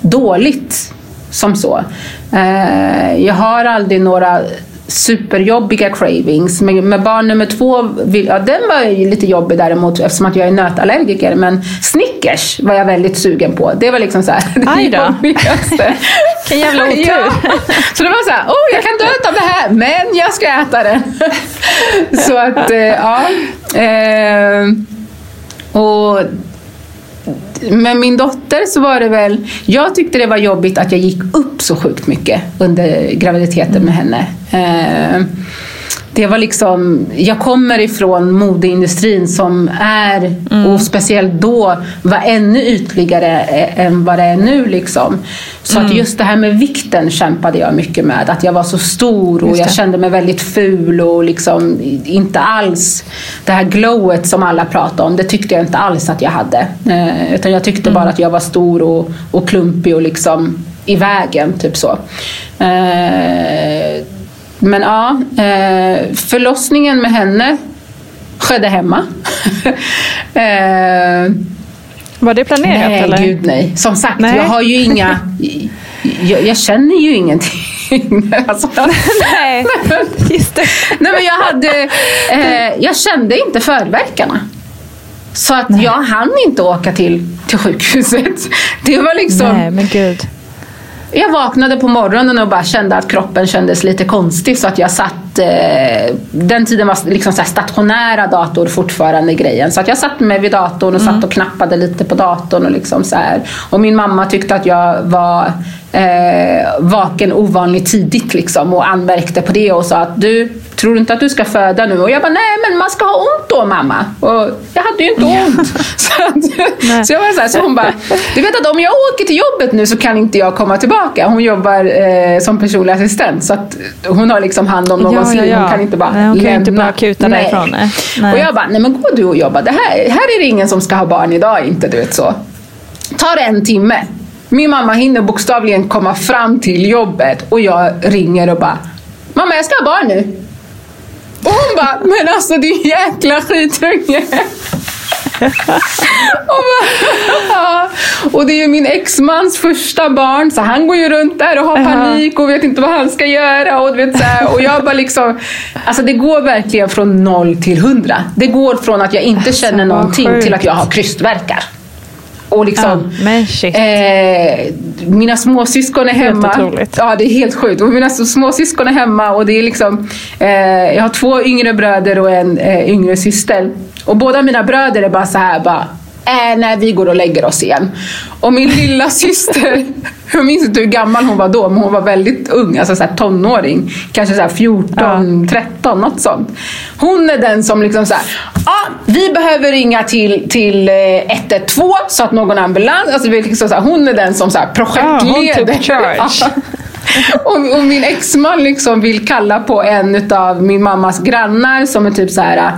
dåligt som så. Eh, jag har aldrig några superjobbiga cravings. Med, med barn nummer två, vill, ja, den var ju lite jobbig däremot eftersom att jag är nötallergiker. Men Snickers var jag väldigt sugen på. Det var liksom så här, Aj då. Vilken jävla otur. Ja. Så det var så här, oh jag kan dö av det här men jag ska äta den. så att, eh, ja. Eh, och med min dotter så var det väl, jag tyckte det var jobbigt att jag gick upp så sjukt mycket under graviditeten med henne. Eh, det var liksom, jag kommer ifrån modeindustrin som är, mm. och speciellt då, var ännu ytligare än vad det är nu. Liksom. Så mm. att just det här med vikten kämpade jag mycket med. Att jag var så stor och jag kände mig väldigt ful och liksom inte alls det här glowet som alla pratar om. Det tyckte jag inte alls att jag hade. Eh, utan jag tyckte mm. bara att jag var stor och, och klumpig och liksom i vägen. Typ så. Eh, men ja, eh, förlossningen med henne skedde hemma. eh, var det planerat? Nej, eller? gud nej. Som sagt, nej. jag har ju inga... Jag, jag känner ju ingenting. alltså, nej, just det. nej, men jag, hade, eh, jag kände inte förverkarna. Så att nej. jag hann inte åka till, till sjukhuset. Det var liksom... Nej, men gud. Jag vaknade på morgonen och bara kände att kroppen kändes lite konstig så att jag satt, eh, den tiden var liksom så stationära dator fortfarande grejen. Så att jag satt mig vid datorn och mm. satt och knappade lite på datorn. Och, liksom så här. och min mamma tyckte att jag var eh, vaken ovanligt tidigt liksom, och anmärkte på det och sa att du, tror du inte att du ska föda nu? Och jag bara, nej men man ska ha ont då mamma. Och jag hade ju inte ont. så, att, så, jag var så, här, så hon bara, du vet att om jag åker till jobbet nu så kan inte jag komma tillbaka. Hon jobbar eh, som personlig assistent så att hon har liksom hand om någons ja, ja, ja. Hon kan inte bara nej, hon lämna. Kan inte bara kuta nej. därifrån. Nej. Och jag bara, nej men gå du och jobba. Det här, här är det ingen som ska ha barn idag inte, du vet så. Ta det en timme. Min mamma hinner bokstavligen komma fram till jobbet och jag ringer och bara Mamma jag ska ha barn nu. Och hon bara, men alltså din jäkla skitunge. och, bara, och det är ju min exmans första barn, så han går ju runt där och har panik och vet inte vad han ska göra. Och, vet, så här, och jag bara liksom, alltså det går verkligen från noll till hundra. Det går från att jag inte känner vad någonting till att jag har krystvärkar. Och liksom, Ja. Eh, mina småsyskon är Helt hemma. otroligt. Ja, det är helt sjukt. Och mina småsyskon är hemma och det är liksom, eh, jag har två yngre bröder och en eh, yngre syster. Och båda mina bröder är bara så här, bara, äh, nej vi går och lägger oss igen. Och min lilla syster, jag minns inte hur gammal hon var då, men hon var väldigt ung, alltså så tonåring. Kanske så här 14, 13, något sånt. Hon är den som liksom så här, ah, vi behöver ringa till, till eh, 112 så att någon ambulans, alltså liksom så här, hon är den som så här projektleder. Charge. Ja. Och, min exman liksom vill kalla på en av min mammas grannar som är typ så här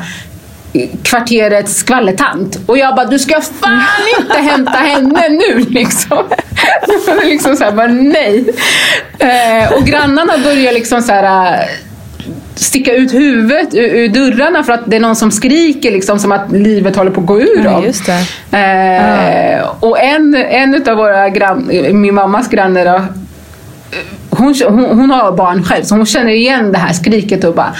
kvarterets skvallertant. Och jag bara, du ska fan inte hämta henne nu liksom. Liksom så här, bara nej. Eh, och grannarna börjar liksom så här äh, sticka ut huvudet ur, ur dörrarna för att det är någon som skriker liksom som att livet håller på att gå ur Ja, dem. det. Eh, Och en, en av våra grann, min mammas grannar hon, hon, hon har barn själv så hon känner igen det här skriket och bara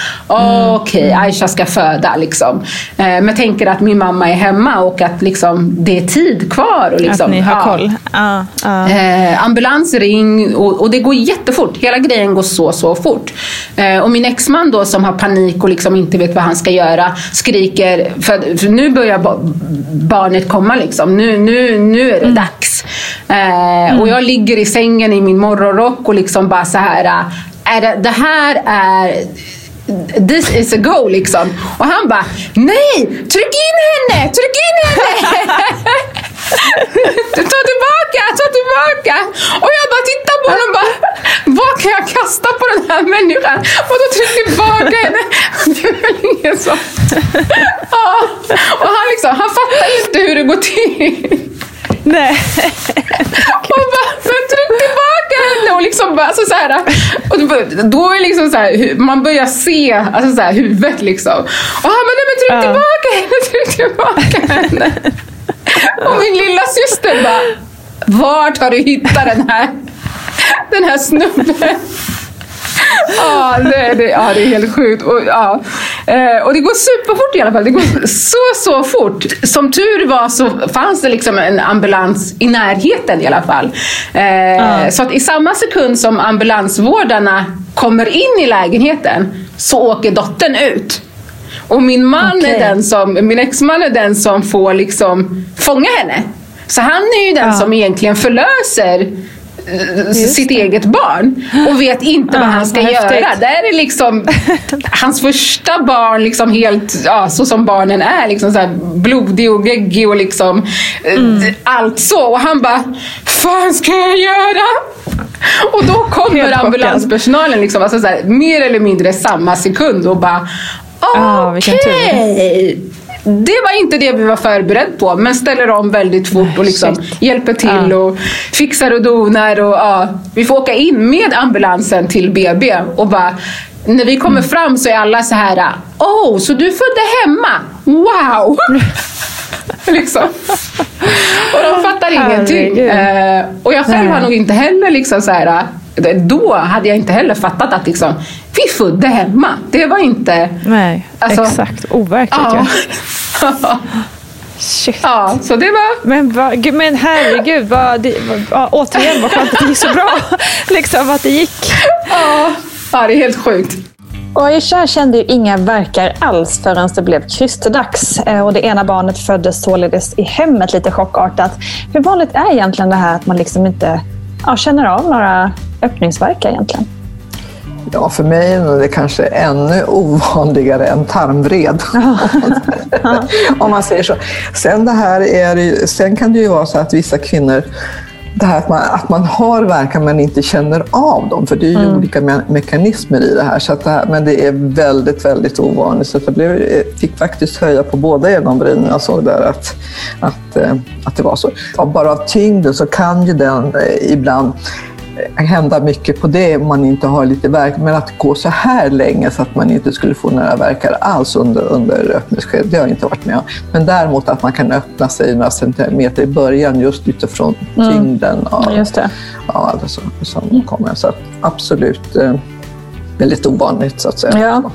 okej, Aisha ska föda liksom. Eh, men tänker att min mamma är hemma och att liksom, det är tid kvar. Och liksom, att ni har ja. koll. Ja, ja. Eh, ambulans ring och, och det går jättefort. Hela grejen går så, så fort. Eh, och min exman då som har panik och liksom inte vet vad han ska göra skriker, för, för nu börjar ba- barnet komma liksom. Nu, nu, nu är det dags. Eh, Och jag ligger i sängen i min morgonrock och liksom bara så här. Äh, är det, det här är This is a go liksom. Och han bara, nej! Tryck in henne! Tryck in henne! ta tillbaka, ta tillbaka! Och jag bara tittar på honom och bara, vad kan jag kasta på den här människan? Och då tryck tillbaka henne. Det är väl ingen som... Ja. Och han liksom, han fattar inte hur det går till. Nej. Och bara, men tryck tillbaka henne! Och liksom bara, alltså så här, och då, är liksom så här, man börjar se alltså så här, huvudet liksom. Och han bara, nej men tryck Ja. tillbaka henne, tryck tillbaka henne. Och min lilla syster bara, vart har du hittat den här, den här snubben? Ja, det, det, ja, det är helt sjukt. Och, ja. eh, och det går superfort i alla fall. Det går så, så fort. Som tur var så fanns det liksom en ambulans i närheten i alla fall. Eh, Så att i samma sekund som ambulansvårdarna kommer in i lägenheten så åker dottern ut. Och min man Okej. är den som, min exman är den som får liksom fånga henne. Så han är ju den Ja. som egentligen förlöser eh, sitt det. eget barn och vet inte vad Ja, han ska göra. häftigt. Där är liksom hans första barn liksom helt, ja, så som barnen är, liksom så här blodig och geggig och liksom eh, Mm. allt så. Och han bara, fan ska jag göra? Och då kommer ambulanspersonalen liksom, alltså så här, mer eller mindre samma sekund och bara Ah, vilken tur. Det var inte det vi var förberedd på, men ställer om väldigt fort och liksom Shit. hjälper till Ja. och fixar och donar. Och, ja, vi får åka in med ambulansen till BB och bara när vi kommer fram så är alla så här Oh, så du födde hemma? Wow! liksom. Och de fattar ingenting. Eh, och jag själv Nej. har nog inte heller liksom så här då hade jag inte heller fattat att liksom, vi födde hemma. Det var inte... Nej, Alltså- exakt. Overkligt Ja. Shit. ja, så det var... Men, va, men herregud, vad, det, ja, återigen vad skönt att det gick så bra. liksom att det gick. Ja, ja det är helt sjukt. Och Aisha kände ju inga verkar alls förrän det blev krystdags. Eh, Och det ena barnet föddes således i hemmet lite chockartat. Hur vanligt är egentligen det här att man liksom inte ja, känner av några öppningsverkar egentligen? Ja, för mig är det kanske ännu ovanligare än tarmvred. Om man säger så. Sen, det här är, sen kan det ju vara så att vissa kvinnor det här att man, att man har verkar men inte känner av dem, för det är ju olika me mekanismer i det här. Så det här. Men det är väldigt, väldigt ovanligt. Så jag blev, fick faktiskt höja på båda ögonbrynen när jag såg där att, att, eh, att det var så. Ja, bara av tyngden så kan ju den eh, ibland hända mycket på det om man inte har lite verk. Men att gå så här länge så att man inte skulle få några verkar alls under, under öppningsskedet, det har jag inte varit med om. Men däremot att man kan öppna sig några centimeter i början just utifrån mm. tyngden av, just det. av allt som, som kommer. Så absolut eh, väldigt ovanligt så att säga. Ja.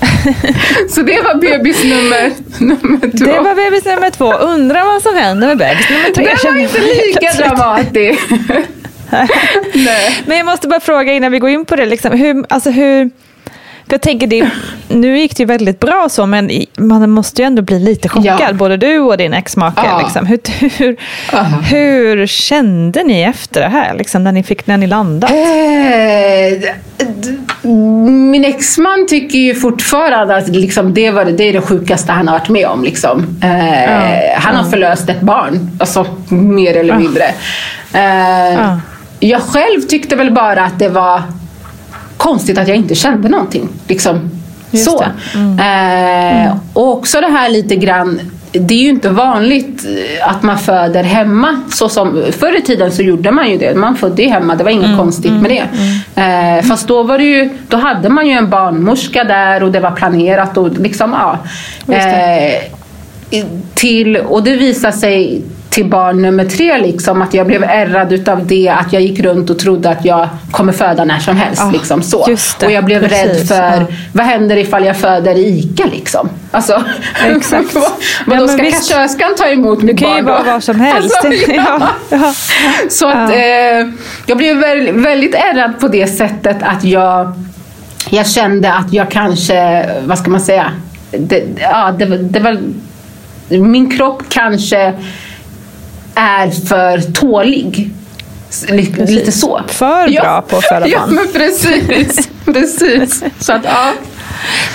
Så det var bebis nummer, nummer två. Det var bebis nummer två. Undrar vad som händer med bebis nummer tre. Det var inte lika dramatiskt. Men jag måste bara fråga innan vi går in på det. Liksom, hur, alltså hur, jag tänker, det, nu gick det ju väldigt bra så, men man måste ju ändå bli lite chockad, ja. både du och din exmake. Ja. Liksom. Hur, hur, hur, kände ni efter det här, liksom, när, ni fick, när ni landat? Eh, min exman tycker ju fortfarande att liksom, det, var, det är det sjukaste han har varit med om. Liksom. Eh, ja. Han har förlöst ett barn, alltså, mer eller mindre. Eh, jag själv tyckte väl bara att det var konstigt att jag inte kände någonting. Liksom. så. Mm. Eh, mm. och också det här lite grann det är ju inte vanligt att man föder hemma. Så som, förr i tiden så gjorde man ju det. Man födde ju hemma, det var inget mm, konstigt med det. Mm, eh, fast då, var det ju, då hade man ju en barnmorska där och det var planerat. Och, liksom, ja. Eh, till, och det visade sig till barn nummer tre, liksom, att jag blev ärrad utav det, att jag gick runt och trodde att jag kommer föda när som helst. Oh, liksom, så. och jag blev precis, rädd för, ja. vad händer ifall jag föder i ICA? Liksom? Alltså, Exakt. vad, vad ja, då ska kassörskan ta emot mitt barn? Du kan ju vara var som helst. Alltså, ja. ja. Så att, eh, jag blev väldigt ärrad på det sättet att jag, jag kände att jag kanske, vad ska man säga, det, ja, det, det var, min kropp kanske är för tålig. Precis. Lite så. För bra ja. på att föda barn. Ja, men precis. precis. Så att, ja.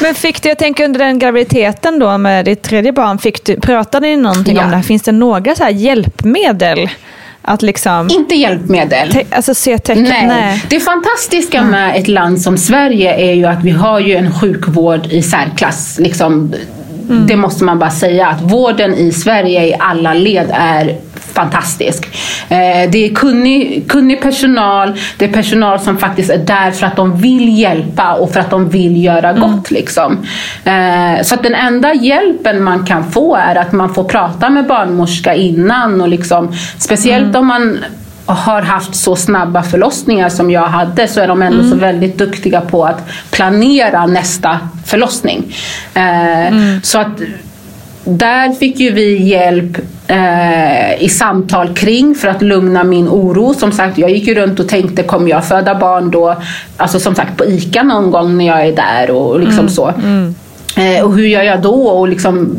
Men fick du, jag tänker under den graviditeten då med ditt tredje barn, fick du, pratade ni någonting ja. om det här? Finns det några så hjälpmedel? Att liksom, inte hjälpmedel. Te, alltså se tecken, nej. nej. Det fantastiska mm. med ett land som Sverige är ju att vi har ju en sjukvård i särklass. Liksom, mm. Det måste man bara säga att vården i Sverige i alla led är fantastisk. Eh, det är kunnig, kunnig personal, det är personal som faktiskt är där för att de vill hjälpa och för att de vill göra mm. gott. Liksom. Eh, så att den enda hjälpen man kan få är att man får prata med barnmorska innan. Och liksom, speciellt mm. om man har haft så snabba förlossningar som jag hade så är de ändå mm. så väldigt duktiga på att planera nästa förlossning. Eh, mm. Så att där fick ju vi hjälp eh, i samtal kring för att lugna min oro. Som sagt, jag gick ju runt och tänkte, kommer jag föda barn då? Alltså som sagt på ICA någon gång när jag är där och liksom mm. så. Mm. Eh, och hur gör jag då? Och liksom,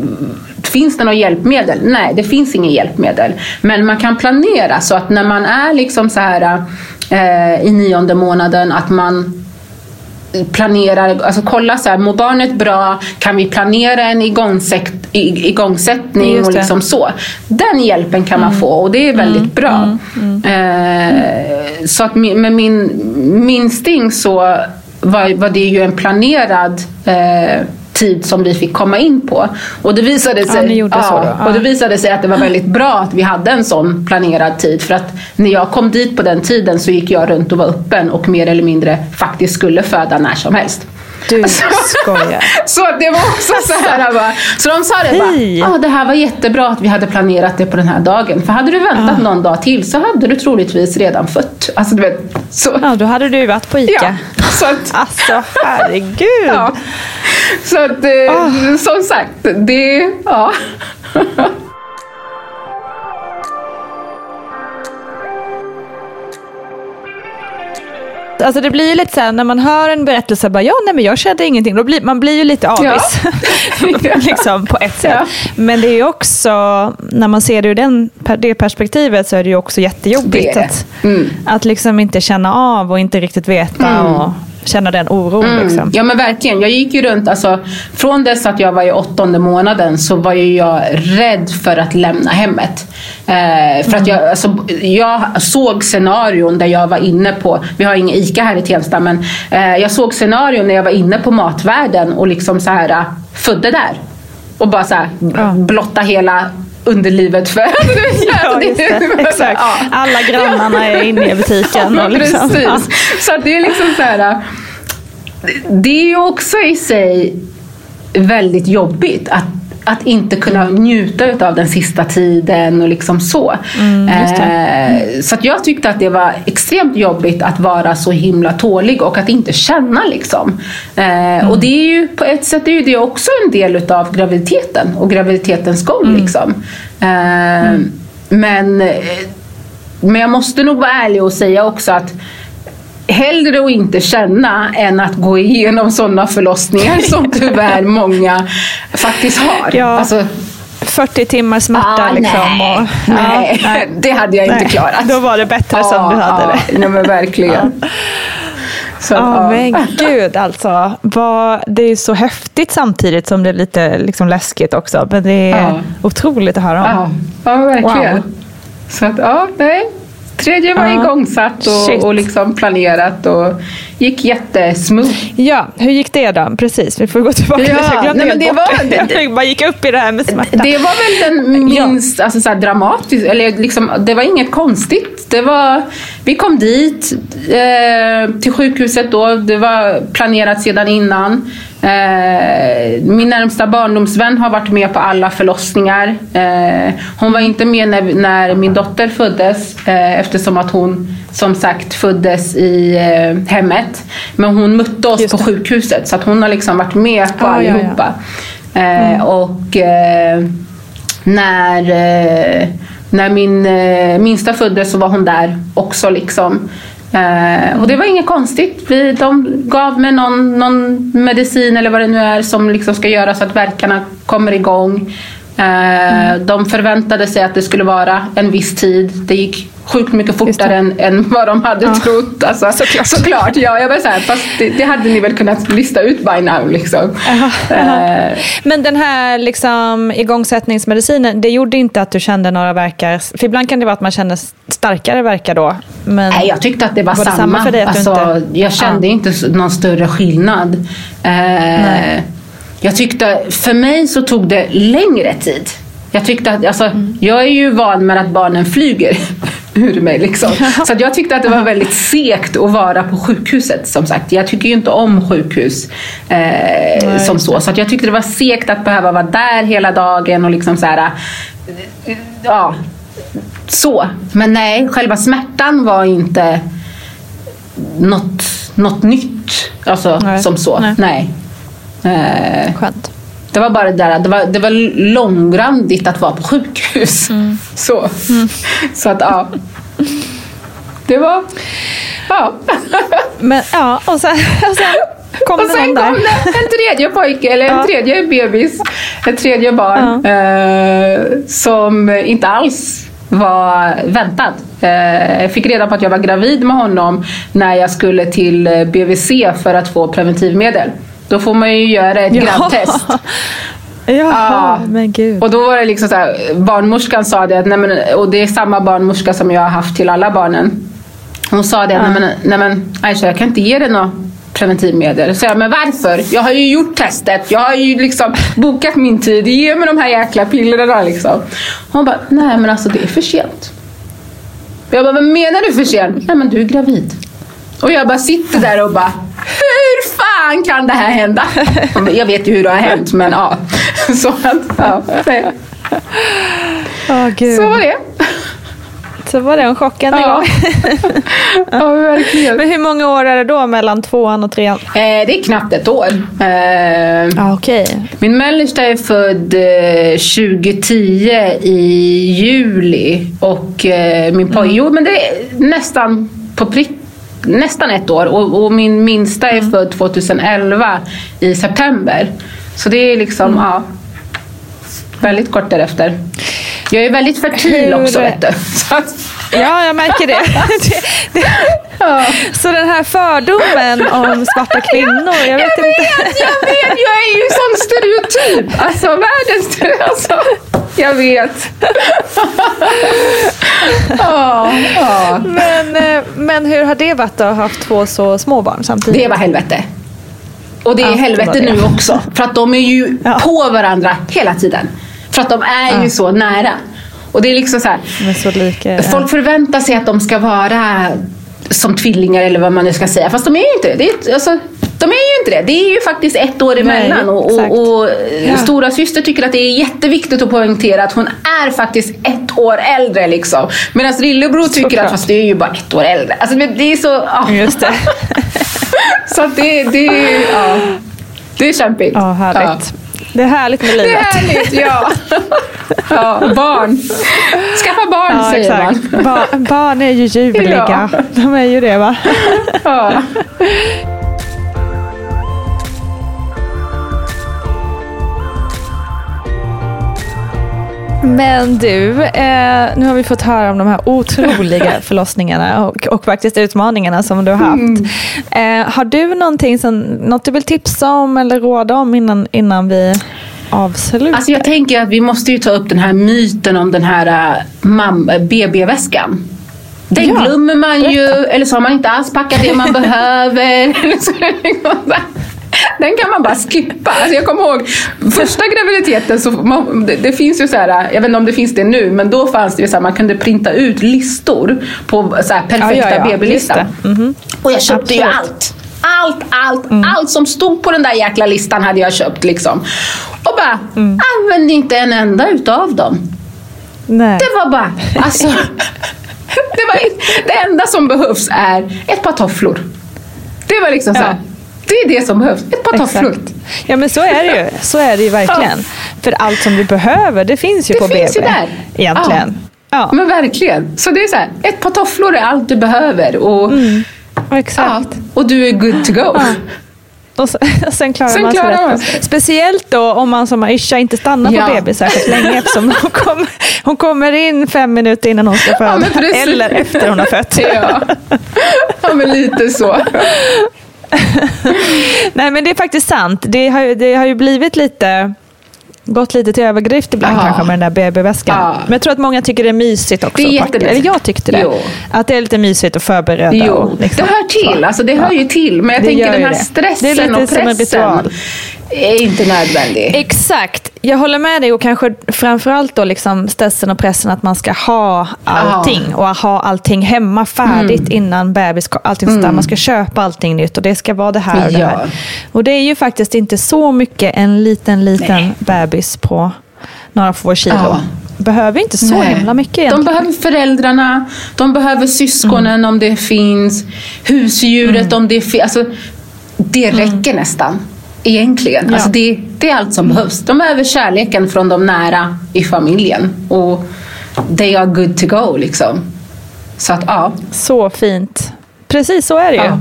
finns det något hjälpmedel? Nej, det finns inget hjälpmedel. Men man kan planera så att när man är liksom så här eh, i nionde månaden att man planerar, alltså kolla så här, mår barnet bra? Kan vi planera en igångsätt, igångsättning och liksom så. Den hjälpen kan man mm. få och det är väldigt mm. bra. Mm. mm. Eh, så att med min minsting så var, var det ju en planerad eh, tid som vi fick komma in på. Och det visade sig, ja, ja, och det visade sig att det var väldigt bra att vi hade en sån planerad tid. För att när jag kom dit på den tiden så gick jag runt och var öppen och mer eller mindre faktiskt skulle föda när som helst. Du skojar. så det var också så här. Bara, så de sa det bara, ah, det här var jättebra att vi hade planerat det på den här dagen. För hade du väntat ah. någon dag till så hade du troligtvis redan fött. Alltså, du vet, så. Ja, då hade du varit på ICA. Ja, så att, alltså herregud. Ja. Så att, oh. som sagt, det, ja. Alltså det blir lite så här, när man hör en berättelse, bara, ja nej men jag kände ingenting, då blir, man blir ju lite avis. Ja. liksom, på ett sätt. Ja. Men det är ju också, när man ser det ur den, det perspektivet så är det ju också jättejobbigt. Det. Att, mm. att liksom inte känna av och inte riktigt veta. Mm. Och, känna den oron. Mm. Liksom. Ja men verkligen. Jag gick ju runt, alltså, från dess att jag var i åttonde månaden så var ju jag rädd för att lämna hemmet. Eh, för mm. att jag, alltså, jag såg scenarion där jag var inne på, vi har ingen ICA här i Tensta, men eh, jag såg scenarion när jag var inne på matvärlden och liksom så här, födde där. Och bara så här, blotta hela underlivet för. Ja, just det. Exakt. Alla grannarna är inne i butiken. Ja, och liksom, precis. Så det är liksom så här. Det är ju också i sig väldigt jobbigt att att inte kunna njuta av den sista tiden och liksom så. eh, så att jag tyckte att det var extremt jobbigt att vara så himla tålig och att inte känna. Liksom. Eh, Och det är ju på ett sätt är det också en del utav graviditeten och graviditetens gång. Liksom. Men, eh, men jag måste nog vara ärlig och säga också att hellre att inte känna än att gå igenom sådana förlossningar som tyvärr många faktiskt har. Ja. Alltså, 40 timmars smärta ah, liksom. nej, och, nej, ja, det hade jag inte Nej, klarat. Då var det bättre som Ja, du hade ja, det. Nej, men verkligen. Så ja. men gud alltså. Vad, det är så häftigt samtidigt som det är lite liksom, läskigt också. Men det är Ja. otroligt att höra om. Ja, ja verkligen. Wow. Så att, ja, nej. Tredje var Ja. igångsatt och, och liksom planerat och gick jättesmooth. Ja, hur gick det då? Precis, vi får gå tillbaka. Ja, Jag glömde nej, men det var- det. Jag bara gick upp i det här med smärta. Det var väl den minst alltså, så här, dramatiskt, eller liksom, det var inget konstigt. Det var, vi kom dit eh, till sjukhuset då, det var planerat sedan innan. Eh, min närmsta barndomsvän har varit med på alla förlossningar. Eh, hon var inte med när, när min dotter föddes eh, eftersom att hon som sagt föddes i eh, hemmet. Men hon mötte oss på sjukhuset så att hon har liksom varit med på Ah, ja, ja. allihopa. Eh, och eh, när, eh, när min minsta föddes så var hon där också. Liksom. Och det var inget konstigt. Vi, de gav mig någon, någon medicin eller vad det nu är som liksom ska göra så att verkarna kommer igång. Eh, De förväntade sig att det skulle vara en viss tid. Det gick sjukt mycket fortare än, än vad de hade trott. Alltså, såklart. såklart. Ja, jag var så här, fast det, det hade ni väl kunnat lista ut by now. Liksom. Eh, Men den här liksom, igångsättningsmedicinen, det gjorde inte att du kände några verkar? För ibland kan det vara att man känner starkare verkar då. Men Nej, jag tyckte att det var, Var det samma. samma för dig alltså, inte- Jag kände Ja. inte någon större skillnad. Eh, jag tyckte, för mig så tog det längre tid. Jag tyckte att, alltså, Mm. jag är ju van med att barnen flyger ur mig. Liksom. Så jag tyckte att det var väldigt segt att vara på sjukhuset. Som sagt, jag tycker ju inte om sjukhus eh, som så. Så jag tyckte det var segt att behöva vara där hela dagen och liksom så här, eh, ja, så. Men nej, själva smärtan var inte något, något nytt. Alltså Nej. som så. Nej. Nej. Eh, Skönt. Det var bara det där, det var, det var långrandigt att vara på sjukhus. Mm. Så. Så att ja. Det var, ja. Men ja, och sen, och sen kom Och sen kom det en tredje pojke, eller en Ja. tredje bebis, ett tredje barn eh, som inte alls var väntad. Eh, jag fick reda på att jag var gravid med honom när jag skulle till eh, BVC för att få preventivmedel. Då får man ju göra ett grabbtest. Jaha, Ja. men gud. Och då var det liksom så här, barnmorskan sa det, att, nej men, och det är samma barnmorska som jag har haft till alla barnen. Hon sa det, nej men, nej men Aisha jag kan inte ge dig något preventivmedel. Så jag, men varför? Jag har ju gjort testet, jag har ju liksom bokat min tid, ge mig de här jäkla pillerna liksom. Hon bara, nej men alltså det är för sent. Jag bara, vad menar du för sent? Nej men du är gravid. Och jag bara sitter där och bara, hur fan kan det här hända? Jag vet ju hur det har hänt men ja. Så, ja. Åh, gud. så var det. Så var den chocken Ja. igång. ja, verkligen. Men hur många år är det då mellan tvåan och trean? Eh, det är knappt ett år. Eh, Ja, okej. Min mellersta är född eh, 2010 i juli och eh, min pojke, jo men det är nästan på prick nästan ett år och, och min minsta är född 2011 i september. Så det är liksom, ja, väldigt kort därefter. Jag är väldigt fertil Hur- också vet du. Ja, jag märker det. det, det. ja. Så den här fördomen om svarta kvinnor, jag vet Jag inte. vet, jag vet! Jag är ju sån stereotyp! Alltså världens stereotyp. Alltså, jag vet. ja, ja. Men, eh, men hur har det varit att ha haft två så små barn samtidigt? Det var helvete. Och det är Ja, det helvete var det. nu också. För att de är ju Ja. på varandra hela tiden. För att de är ju så nära. Och det är liksom så här, är så lika. Folk förväntar sig att de ska vara som tvillingar eller vad man nu ska säga. Fast de är ju inte det. det är, alltså, de är ju inte det. Det är ju faktiskt ett år emellan. Nej, och och, och Ja. stora syster tycker att det är jätteviktigt att poängtera att hon är faktiskt ett år äldre. Liksom. Medan lillebror tycker Såklart. att fast det är ju bara ett år äldre. Alltså, det är så... ja. Just det. Så det, det, ja. det är kämpigt. Ja, härligt. Det är härligt med Det är livet. härligt, ja. ja. Barn. Skaffa barn Ja, säger exakt. man. Ba- barn är ju ljuvliga. Ja. De är ju det va? Ja. Men du, eh, nu har vi fått höra om de här otroliga förlossningarna och, och faktiskt utmaningarna som du har haft. Eh, har du någonting som, något du vill tipsa om eller råda om innan, innan vi avslutar? Alltså jag tänker att vi måste ju ta upp den här myten om den här äh, mam- äh, BB-väskan. Den Ja, glömmer man ju, eller så har man inte alls packat det man behöver. Den kan man bara skippa. Alltså jag kommer ihåg första graviditeten, så man, det, det finns ju så här, jag vet inte om det finns det nu, men då fanns det ju så här, man kunde printa ut listor på så här perfekta Ja, ja, ja, just det. Mhm. Och jag köpte ju Absolut. allt. Allt, allt, Mm. allt som stod på den där jäkla listan hade jag köpt liksom. Och bara, Mm. använde inte en enda utav dem. Nej. Det var bara, alltså. det, var, det enda som behövs är ett par tofflor. Det var liksom så här, det är det som behövs. Ett par tofflor. Ja men så är det ju. Så är det ju verkligen. För allt som du behöver, det finns ju Det på finns BB. ju där. Egentligen. Ja, Men verkligen. Så det är så här, ett par tofflor är allt du behöver. Och, ja, exakt. och du är good to go. Och sen, klarar Sen man sig klarar man. Speciellt då om man som Aisha inte stannar Ja. på BB särskilt länge eftersom hon kommer, hon kommer in fem minuter innan hon ska föda. precis. eller efter hon har fött. Ja. ja, men lite så. Nej men det är faktiskt sant. Det har, ju- det har ju blivit lite gått lite till överdrift ibland Ja. kanske med den där BB-väskan. Ja. Men jag tror att många tycker det är mysigt också. Det är. Eller jag tyckte det. Jo. Att det är lite mysigt att förbereda. Jo, och liksom, det hör till. så. Alltså, det hör ju till. Men jag Det tänker den här det. stressen Det är lite och som en pressen ritual. är inte nödvändig. Exakt. Jag håller med dig och kanske framförallt då liksom stressen och pressen att man ska ha allting och ha allting hemma färdigt Mm. innan bebis allting där. Man ska köpa allting nytt och det ska vara det här och det här. Och det är ju faktiskt inte så mycket en liten, liten Nej. bebis på några få kilo. Ja. Behöver inte så Nej. himla mycket De egentligen. behöver föräldrarna, de behöver syskonen Mm. om det finns, husdjuret om det finns. Alltså, det räcker nästan. Egentligen. Ja. Alltså det, det är allt som behövs. De behöver kärleken från de nära i familjen. Och they are good to go liksom. Så att ja. Så fint. Precis så är det ju. Ja.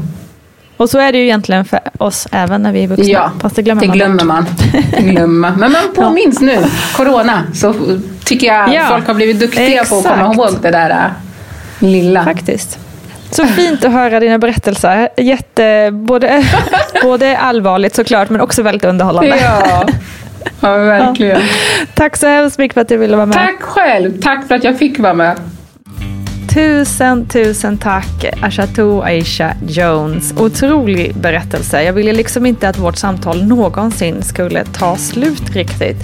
Och så är det ju egentligen för oss även när vi är vuxna. Ja, Fast det glömmer det man glömmer bort. man. Det glömmer man. Men man påminns nu, corona, så tycker jag Ja, folk har blivit duktiga på att komma exakt. ihåg det där äh, lilla. Faktiskt. Så fint att höra dina berättelser. Jätte, både, både allvarligt såklart men också väldigt underhållande. Ja, ja verkligen. Tack så hemskt mycket för att du ville vara med. Tack själv. Tack för att jag fick vara med. Tusen, tusen tack Ashatou Aisha Jones. Otrolig berättelse. Jag ville liksom inte att vårt samtal någonsin skulle ta slut riktigt.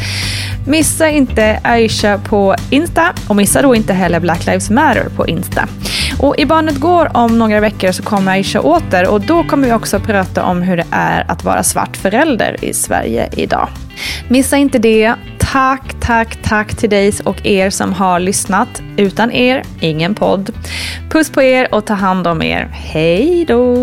Missa inte Aisha på Insta och missa då inte heller Black Lives Matter på Insta. Och i Barnet Går om några veckor så kommer Aisha åter och då kommer vi också prata om hur det är att vara svart förälder i Sverige idag. Missa inte det. Tack, tack, tack till dig och er som har lyssnat. Utan er, ingen podd. Puss på er och ta hand om er. Hej då!